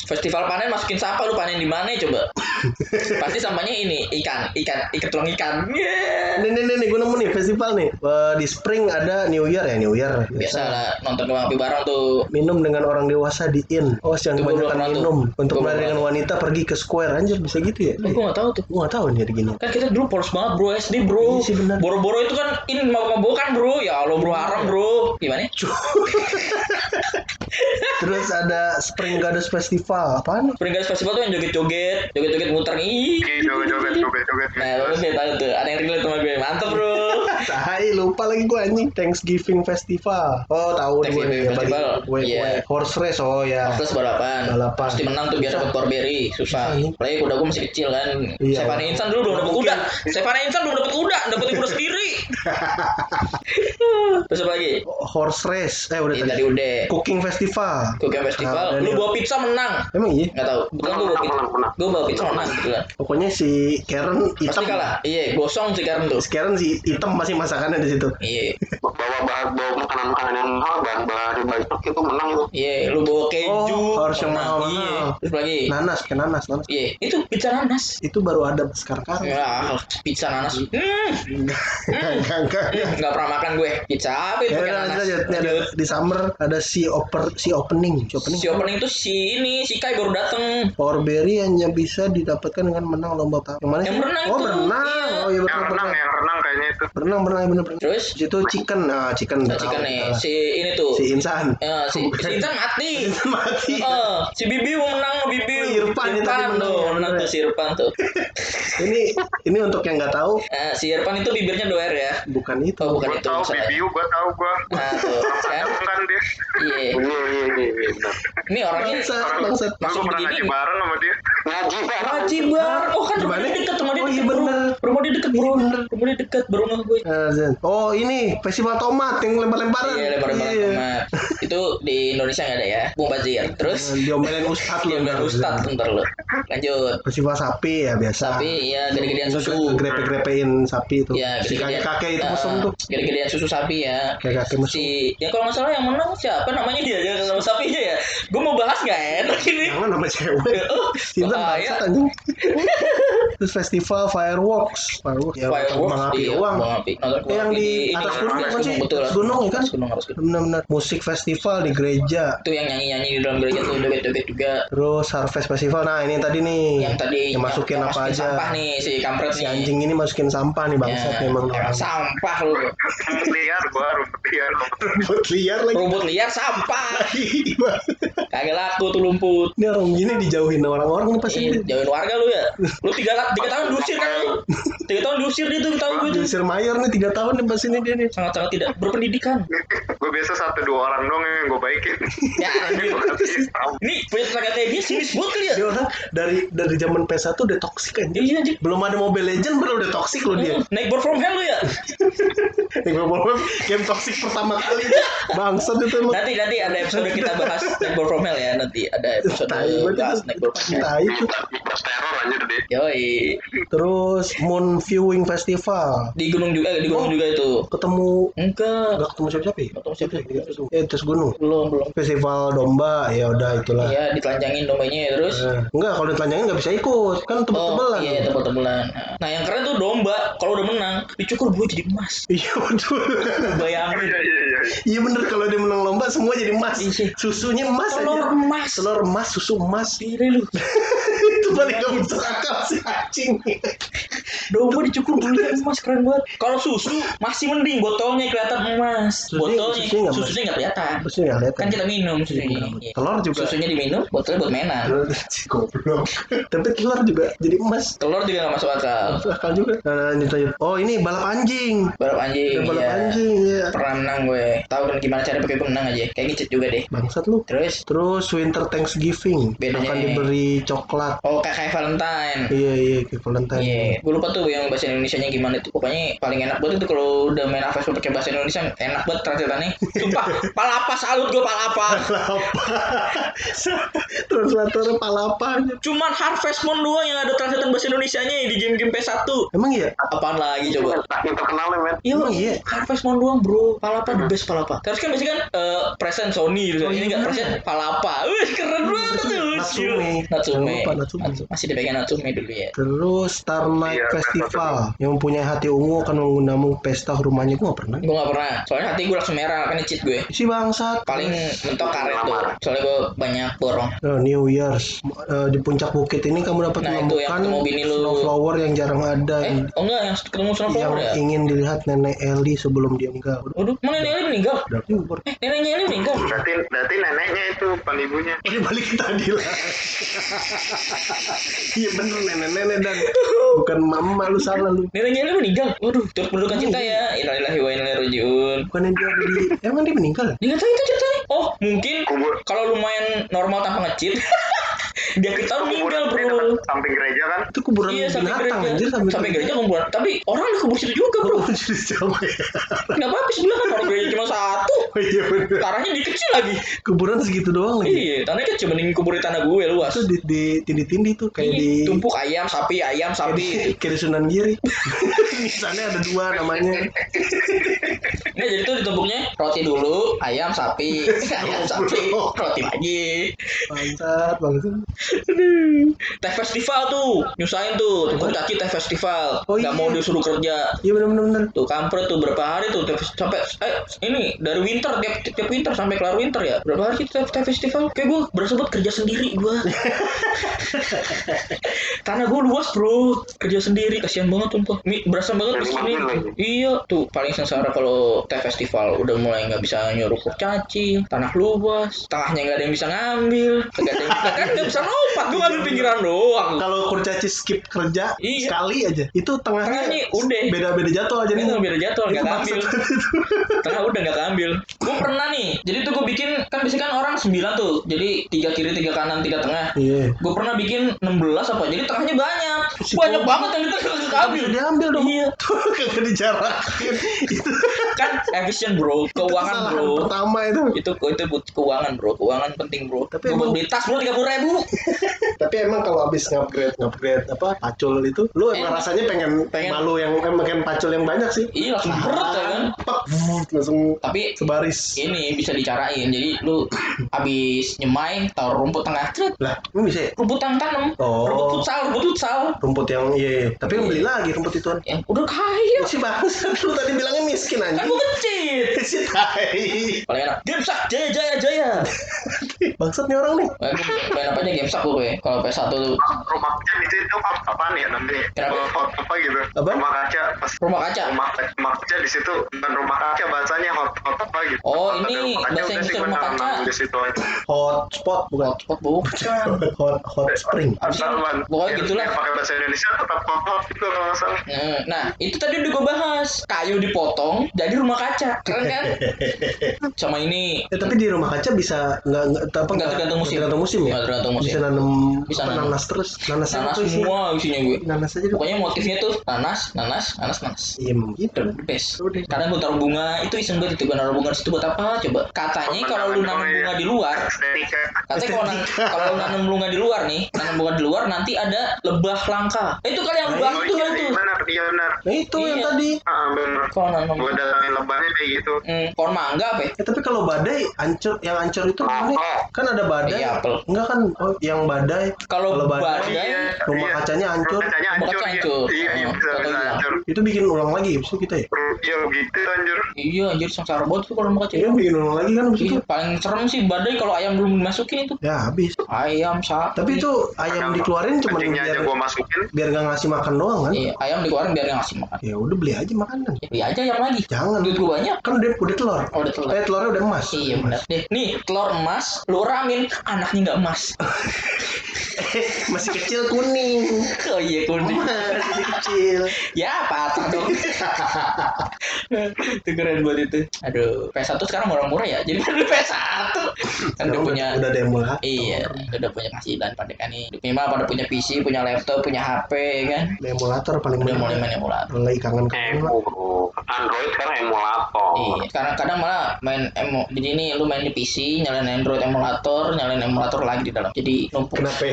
Festival. panen masukin sampah lu panen di mana coba? Pasti sampahnya ini ikan, ikan, ikan tulang ikan. Nih nih, nih gue nemu nih festival nih. Eh, di spring ada New Year ya New Year. Biasa lah nonton kembang api bareng tuh. Minum dengan orang dewasa di in. Oh jangan kebanyakan pernah tuh. minum. Untuk melari dengan wanita pergi ke square anjir bisa gitu ya? Gue gak tahu tuh. Gue gak tahu nih ada gini. Kan kita dulu polos banget bro SD bro. Iya sih, benar. Boro-boro itu kan ini mabok-mabokan bro. Ya Allah bro haram bro. Gimana? Terus ada Spring Goddess Festival. Apaan? Spring Girls Festival tuh yang joget-joget, joget-joget muter ih. Oke, joget-joget, joget-joget. Nah, lu tahu tuh. Ada yang relate sama gue. Mantep bro. Tai lupa lagi gue anjing. Thanksgiving Festival. Oh tahu nih gue nih. Festival. kue Iya. kue horse race. Oh ya. Plus balapan. Balapan. Pasti menang tuh biar dapat Corberry. Susah. Iya. Apalagi kuda gue masih kecil kan. Iya. Stefani Insan dulu belum dapat kuda. Stefani Insan belum dapat kuda, dapat kuda sendiri. Terus apa lagi? Horse race. Eh udah Ini tadi. udah. Cooking Festival. Cooking Festival. Ah, Lu bawa pizza menang. Emang iya? Nggak tahu. Bukan gue bawa pizza. Menang. Gue bawa pizza menang gitu kan. Pokoknya si Karen Pasti hitam. kalah. Iya, gosong sih Karen tuh. Si Karen si hitam masih masakannya di situ. Iya. bawa bahan bawa makanan makanan yang mahal bahan bahan banyak itu menang itu Iya, lu bawa keju. Oh, harus yang menang. mahal-mahal. Iya. Terus lagi. Nanas, kayak nanas, nanas. Iya, itu pizza nanas. Itu baru ada sekarang. Ya, pizza nanas. Hmm. Enggak, enggak, enggak. enggak. Nggak pernah makan gue. Pizza apa itu Ya, lanjut, lanjut. Ini ada Lanjut. di summer ada si oper si opening, si opening. Si opening itu si ini, si Kai baru dateng. Powerberry hanya bisa didapatkan dengan menang lomba apa? Yang mana Yang sih? berenang oh, itu. berenang. Iya. Oh iya Yang betul renang, berenang. yang renang kayaknya itu. Berenang, berenang, bener, bener. Terus Di situ chicken, nah chicken. Nah, chicken nih, salah. si ini tuh. si Insan. Eh, si, si Insan mati. Mati. Eh, si Bibi mau menang Bibi. Oh, Irfan menang tuh, ya, menang tuh ya. si Irfan tuh. ini ini untuk yang nggak tahu Eh, si Irfan itu bibirnya doer ya. Bukan itu. Oh, bukan Gue itu tahu. Bibiu, gue tahu gue. Nah, tuh, kan? kan dia. Iya. iya iya iya iya benar. Ini orangnya Bangsat, Orang bangsat. Gue masuk begini. ngaji bareng sama dia. ngaji banget Ngaji bar. Oh kan rumah Gimana? dia deket, rumah dia Oh, iya deket bro. bener. Rumah dia deket bro. Rumah dia deket baru rumah gue. Eh. Oh ini festival tomat yang lempar-lemparan. Iya, lebar-lebar Iya. tomat. Itu di Indonesia nggak ada ya. Bung Bazir. Terus Eh, Diomelin ustad lu. Dia bilang Ustad bentar lu. Lanjut. Festival sapi ya biasa. Sapi ya gede-gedean susu. Grepe-grepein sapi itu. Ya, si gede-gedean. Kakek-kakek itu Ah, musuh tuh. Gede-gedean susu sapi ya. Kayak kakek musuh. Si, ya kalau nggak salah yang menang siapa namanya dia ya sama sapinya ya. Gue mau bahas nggak enak ini. Jangan nama cewek. Oh, Cinta bahaya. bangsat anjing. Terus festival fireworks. Fireworks ya Fireworks, iya, kembang Yang di atas gunung kan sih? Betul. Gunung ya kan? Benar-benar musik festival di gereja. Itu yang nyanyi-nyanyi di dalam gereja tuh joget-joget juga. Terus Harvest Festival. Nah, ini tadi nih. Yang tadi yang masukin yang apa aja. Sampah nih si kampret Si anjing ini masukin sampah nih bangsat Ya, memang. Sampah lu. Rumput liar, gue rumput liar. Rumput liar lagi. Rumput liar sampah. Kagak laku tuh lumput. Ini orang gini dijauhin orang-orang pasti. Iya, jauhin warga lu ya. Lu tiga, tiga tahun diusir kan lu. Tiga tahun diusir dia tuh tahu gue. Diusir mayor nih tiga tahun nih pas ini dia nih. Sangat-sangat tidak berpendidikan. gue biasa satu dua orang doang yang gue baikin Ya. Ini punya tenaga kayak dia sinis banget kali ya. Dia orang dari dari zaman PS1 udah toksik kan. Iya anjir. Belum ada Mobile Legend baru udah toksik loh dia. Naik board from hell lu ya. Yang belum game toksik pertama kali. Bangsat itu emang. Nanti nanti ada episode kita bahas Naik board from hell ya nanti ada episode bahas. Naik board from hell. Itu. Teror anjir deh. Yoi. Terus Moon Viewing Festival. Di gunung juga eh, di gunung juga itu. Ketemu Enggak. Enggak ketemu siapa-siapa ya? Ketemu siapa? Eh, terus gunung. Belum belum. Festival domba, ya udah itulah. Iya ditelanjangin dombanya ya terus. Eh, enggak, kalau ditelanjangin nggak bisa ikut. Kan Oh tebel-tebelan. iya tebel-tebelan. Nah yang keren tuh domba kalau udah menang dicukur buah jadi emas. Iya betul. Bayangin. iya iya iya Iya bener kalau dia menang lomba semua jadi emas. Iya. Susunya emas Telur aja. emas. Telur emas, susu emas. Gila lu. itu paling gak masuk akal sih anjing. Domba dicukur buahnya emas keren banget. Kalau susu masih mending botolnya kelihatan emas. Susunya- Botolnya susunya nggak susunya nggak kelihatan. Terus nggak lihat Kan kita minum susunya. Iya. Telur juga. Susunya diminum, botolnya buat mainan. Goblok. Tapi telur juga jadi emas. Telur juga nggak masuk akal. Masuk akal juga. Nah, lanjut lanjut. Oh ini balap anjing. Balap anjing. Ya, balap iya. anjing ya. Pernah menang gue. Tahu kan gimana cara pakai menang aja. Kayak ngicet juga deh. Bangsat lu. Terus Terus Winter Thanksgiving Bedanya akan diberi coklat. oh kayak Valentine. Iya iya kayak Valentine. Iya, gue lupa tuh yang bahasa Indonesia-nya gimana itu. Pokoknya paling enak banget itu kalau udah main Aves pakai bahasa Indonesia enak banget translatannya. Sumpah, palapa salut gue palapa. Palapa. Translatornya palapa. Cuman Harvest Moon doang yang ada translatan bahasa Indonesia-nya di game-game PS1. Emang iya? Apaan lagi coba? Yang terkenal ya men. Iya, Emang iya? Harvest Moon doang bro. Palapa the best palapa. Terus kan biasanya kan eh, present Sony gitu. Oh, Ini iya nggak bener. present palapa. Wih keren banget tuh. Natsume. Natsume. Masih dipegang Natsume dulu ya. Terus Star Night Iya, Festival yang punya hati ungu akan menggunamu pesta ke rumahnya gue gak pernah. Gue gak pernah. Soalnya hati gue langsung merah kan cheat gue. Si bangsat. Paling mentok karet tuh. Soalnya gue banyak borong. Oh, New Year's Eh, di puncak bukit ini kamu dapat Nah, yang menemukan ketemu bini lu. snowflower yang jarang ada Eh, oh enggak yang ketemu yang Snowflower ya? ingin dilihat nenek Ellie sebelum dia meninggal. Udah, Waduh, mana nenek Eli meninggal? Eh, neneknya Eli meninggal? berarti berarti neneknya itu bukan ibunya Ini balik ke tadi lah. Iya bener nenek-nenek dan bukan mama lu salah lu. Neneknya Eli meninggal? Waduh, turut berduka cita ya. Innalillahi wa inna ilaihi rajiun. Bukan yang dia di emang dia meninggal ya? Dia nggak tahu itu ceritanya. Oh, mungkin kalau lumayan normal tanpa ngecit, dia kita meninggal bro. dekat samping gereja kan Itu kuburan Iya sampai binatang gereja, anjir sampai, sampai, gereja kuburan. Tapi orang udah kubur situ juga bro. Oh, jadi siapa ya? Nggak apa-apa sebelah kan orang gereja cuma satu. Oh iya bener. Tanahnya dikecil lagi. Kuburan segitu doang lagi. Iya, tanahnya kecil mending kubur di tanah gue luas. Itu di, di tindi-tindi tuh kayak di Iya, tumpuk ayam, sapi, ayam, di, sapi. kayak di Sunan Giri. di sana ada dua namanya. Nah jadi tuh ditumpuknya roti dulu, ayam sapi, ayam sapi, roti lagi. Bangsat, bangsat. Teh festival tuh, nyusahin tuh, tukang caki teh festival. Oh, Gak iya. mau disuruh kerja. Iya bener-bener bener. Tuh kampret tuh berapa hari tuh teh sampai eh ini dari winter tiap tiap winter sampai kelar winter ya. Berapa hari teh, teh festival? Kayak gue berasa banget kerja sendiri gue. Karena gue luas bro, kerja sendiri kasihan banget tuh Mi, berasa banget di sini. ngambil lagi. Iya tuh paling sengsara kalau teh festival udah mulai nggak bisa nyuruh kurcaci, tanah luas, tengahnya nggak ada yang bisa ngambil, kagak ada yang kan nggak bisa lompat, gue ngambil pinggiran doang. Kalau kurcaci skip kerja Iya. sekali aja, itu tengahnya, Tengahnya udah. beda-beda jadwal jadi Ini beda jadwal Itu nggak keambil. bangsat itu. Tengah udah nggak keambil. Gue pernah nih. Jadi tuh gue bikin kan biasanya kan orang 9 tuh. Jadi tiga kiri, tiga kanan, tiga tengah. Iya. Gue pernah bikin 16 apa. Jadi tengahnya banyak. Si Banyak banget yang kita nggak Bisa keambil. diambil dong. Iya. Tuh kagak dijarakin. itu Kan efisien bro. Keuangan bro. pertama itu. Itu itu buat keuangan bro. Keuangan penting bro. Tapi emang- beli tas bro 30 ribu. Tapi emang kalau habis ngupgrade ngupgrade apa pacul itu, lu emang Enak. rasanya pengen, Pengen. malu yang eh, pengen pacul yang banyak sih. Iya langsung berat ya kan. Vuh, langsung Tapi sebaris. ini bisa dicarain. Jadi lu abis nyemai taruh rumput tengah. Cret. Lah, emang bisa ya? Rumput yang tanam. Oh. Rumput futsal, rumput futsal. Rumput yang iya, iya. tapi yang beli lagi rumput itu. Yang udah kaya. Si bangsat lu tadi bilangnya miskin aja. gue kecil. Si tai. Paling enak. Game sak jaya jaya jaya. Bangsat nih orang nih. Main apa aja GameStop gue gue. Kalau PS1 tuh rumah kaca di situ hot apaan ya namanya Kenapa? Hot apa gitu Apa? rumah kaca pas rumah kaca. rumah, rumah kaca di situ bukan rumah kaca bahasanya hot hot apa gitu Oh, Hot ini bahasa gua rumah kaca. di situ aja Hot spot bukan? Hotspot bukan. hot hot spring. asal ban Pokoknya gitulah. pakai bahasa Indonesia tetap hot hot gitu kalau nggak salah Hmm, Nah, itu tadi udah gue bahas. Kayu dipotong jadi rumah kaca. Keren kan? Sama ini Eh, tapi di rumah kaca bisa nggak nggak apa Nggak tergantung musim. tergantung musim ya. Tergantung Bisa nanam Bisa apa, nanam. nanas terus. Nanas nanas semua isinya gue. Nanas aja. Pokoknya motifnya tuh nanas, nanas, nanas, nanas. Iya gitu. The best. Udah. Kadang gue taruh bunga, itu iseng banget itu gue naruh bunga situ buat apa? Coba. Katanya kalau lu nanam bunga di luar, katanya kalau kalau nanam bunga di luar nih, nanam bunga di luar nanti ada lebah langka. Eh, itu kali yang lebah oh itu iya itu. benar iya benar Nah itu yang Iya. tadi. ah benar Kalau nanam gue datangin lebahnya kayak gitu hmm, pohon mangga apa ya? Ya, tapi kalau badai ancur yang ancur itu Oh, oh. kan ada badai. Iya, apel. Enggak kan yang badai. Kalau badai, Iya, rumah iya. kacanya hancur. Rumah kacanya hancur iya. hancur. iya bisa bisa hancur Itu bikin ulang lagi bisa kita ya? iya begitu anjir Iya, anjir sengsara banget tuh kalau rumah kaca. Iya bikin ulang lagi kan. Iya, paling serem sih badai kalau ayam belum dimasukin itu. Ya habis. Ayam sapi. Tapi itu ayam dikeluarin cuma biar gue masukin biar nggak ngasih makan doang kan? Iya, ayam dikeluarin biar ngasih makan. Ya udah beli aja makanan. Ya, beli aja ayam lagi. Jangan. Duit gue banyak. Kan udah udah telur. Oh, udah telur. Eh telurnya udah emas. Iya benar. Nih, nih telur emas, lu ramin, anaknya nggak emas. Masih kecil kuning. Oh iya kuning. Emas, masih kecil. Ya patah dong. itu keren buat itu. Aduh, PS1 sekarang murah-murah ya. Jadi kan PS1 kan udah punya udah ada emulator. Iya, udah punya penghasilan pada kan nih. Minimal pada punya PC, punya laptop, punya HP kan. Emulator paling Udah mulai main emulator. Mulai kangen kangen. Android sekarang emulator. Iya, sekarang kadang malah main emo di sini lu main di PC, nyalain Android emulator, nyalain emulator lagi di dalam. Jadi numpuk. Kenapa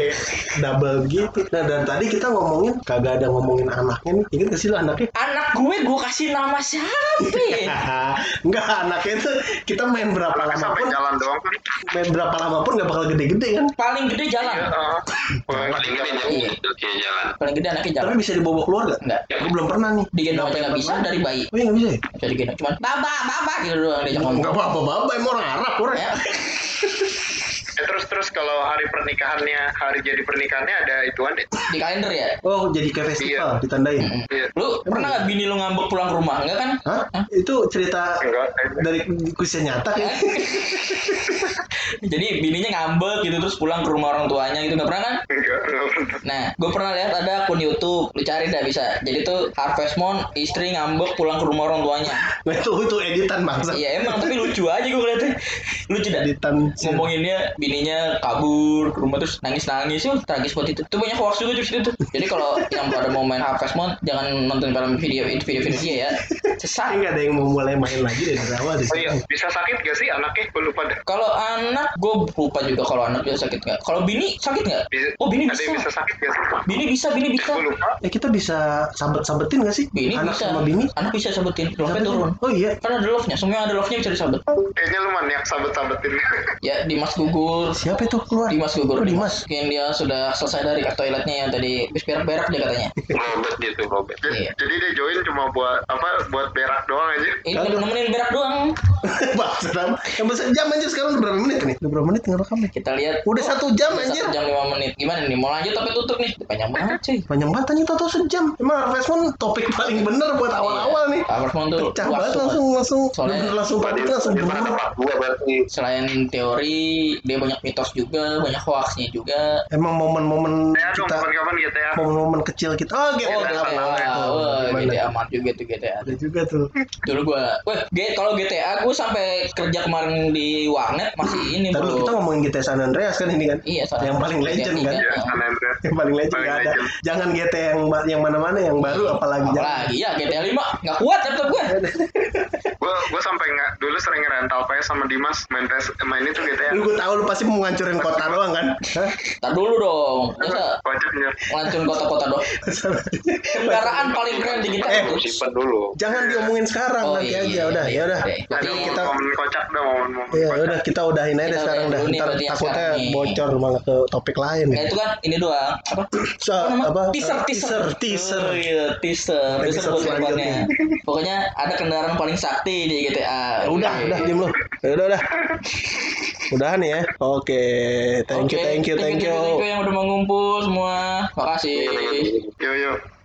double gitu? Nah dan tadi kita ngomongin kagak ada ngomongin anaknya nih. Ingat gak sih lo anaknya? Anak gue gue kasih nama siapa? ya? Enggak anaknya itu kita main berapa lama pun jalan doang main berapa lama pun nggak bakal gede-gede kan. Paling gede jalan. Iya, Paling gede jalan. jalan. Paling gede anaknya Tapi jalan. bisa dibawa keluar gak? Enggak. Gue belum pernah nih. Digendong aja nggak bisa pernah? dari bayi. Oh iya nggak bisa ya? Bisa digendong cuman baba baba gitu doang diajak Enggak ngomong. apa-apa, baba emang orang Arab orang. Ya. Eh, terus terus kalau hari pernikahannya hari jadi pernikahannya ada ituan deh Di kalender ya. Oh jadi kayak festival ditandain. Mm-mm. Iya. Lu pernah nggak bini lu ngambek pulang ke rumah? Enggak kan? Hah? Itu cerita enggak dari kisah nyata kan? Jadi bininya ngambek gitu terus pulang ke rumah orang tuanya gitu nggak pernah kan? enggak enggak pernah. Nah, gue pernah lihat ada akun YouTube, lu cari dah bisa. Jadi tuh Harvest Moon istri ngambek pulang ke rumah orang tuanya. Nah itu itu editan bangsa. Iya emang tapi lucu aja gue ngeliatnya. Lucu dah. Editan. Ngomonginnya bininya kabur ke rumah terus nangis-nangis tuh tragis buat itu. Itu banyak hoax juga terus itu. Jadi kalau yang pada mau main Harvest Moon jangan nonton film video itu video-video dia ya. Sesat. Enggak ada yang mau mulai main lagi dari awal di Oh iya, bisa sakit gak sih anaknya? Gue lupa dah. Kalau anak gue lupa juga kalau anak dia sakit nggak. Kalau bini sakit nggak? Bisa, Oh bini ada yang bisa bisa. sakit gak sih? Bini bisa, bini bisa. Gue lupa. Eh kita bisa sabet-sabetin gak sih? Bini Anak bisa. sama bini? Anak bisa sabetin. Love-nya Sabetin. turun. Oh iya. Kan ada love-nya. Semua yang ada love-nya bisa disabet. Kayaknya lu maniak sabet-sabetin. Ya Dimas gugur. Siapa itu keluar? Dimas gugur. Oh, Dimas. Mungkin dia sudah selesai dari toiletnya yang tadi habis berak-berak dia katanya. Robert gitu, Robert. Iya. Jadi dia join cuma buat apa? Buat berak doang aja. Ini nemenin berak doang. Bangsa Yang besar jam aja sekarang udah berapa menit nih? Udah berapa menit ngerekam nih? Kita lihat. Udah satu jam anjir. Satu jam lima menit. Gimana nih? Mau lanjut tapi tutup nih? Panjang banget cuy. Panjang banget anjir tau sejam. Emang Harvest Moon topik paling bener buat awal-awal nih. Harvest Moon tuh Pecah banget tuh, langsung langsung Soalnya- langsung topik langsung berarti. Selain teori, dia banyak mitos juga, banyak hoaxnya juga. Emang momen-momen Ya kita kapan-kapan gitu ya. momen-momen kecil kita. Oh, GTA. Oh, GTA, Gimana? GTA amat juga tuh GTA. Ada juga tuh. Dulu gua, wah, G- kalau GTA gua sampai kerja kemarin di warnet masih ini Tadi bro. kita ngomongin GTA San Andreas kan ini kan? Iya, soalnya Yang paling GTA legend kan? Ya. San Andreas. Yang paling legend Paling nggak ada. legend. Jangan GTA yang yang mana-mana yang baru apalagi jangan. Apalagi ya GTA 5 nggak kuat laptop gua. Gue gue sampai nggak dulu sering rental PS sama Dimas main PS main itu ya. Lu gue tahu lu pasti mau ngancurin kota doang kan? Hah? Tar dulu dong. Masa ngancurin kota-kota dong. Kendaraan paling keren di kita Eh. Simpen dulu. Jangan diomongin sekarang Oh, nanti iya, aja iya, udah iya. ya udah. Jadi kita momen kocak dah momen-momen Iya kocak. udah kita udahin aja Kita deh sekarang udahin dah. dulu nih Ntar takutnya nih. bocor malah ke topik lain. Nah itu kan ini doang apa? So, Apa nama? apa? Teaser, teaser, teaser. Oh, iya, teaser. Teaser buat selanjutnya. Pokoknya ada kendaraan paling sakti di GTA. Udah, Oke. udah, diem lu. Udah, udah. Udahan ya. Oke, thank you, thank you, thank you. thank you yang udah mau ngumpul semua. Makasih. yo yo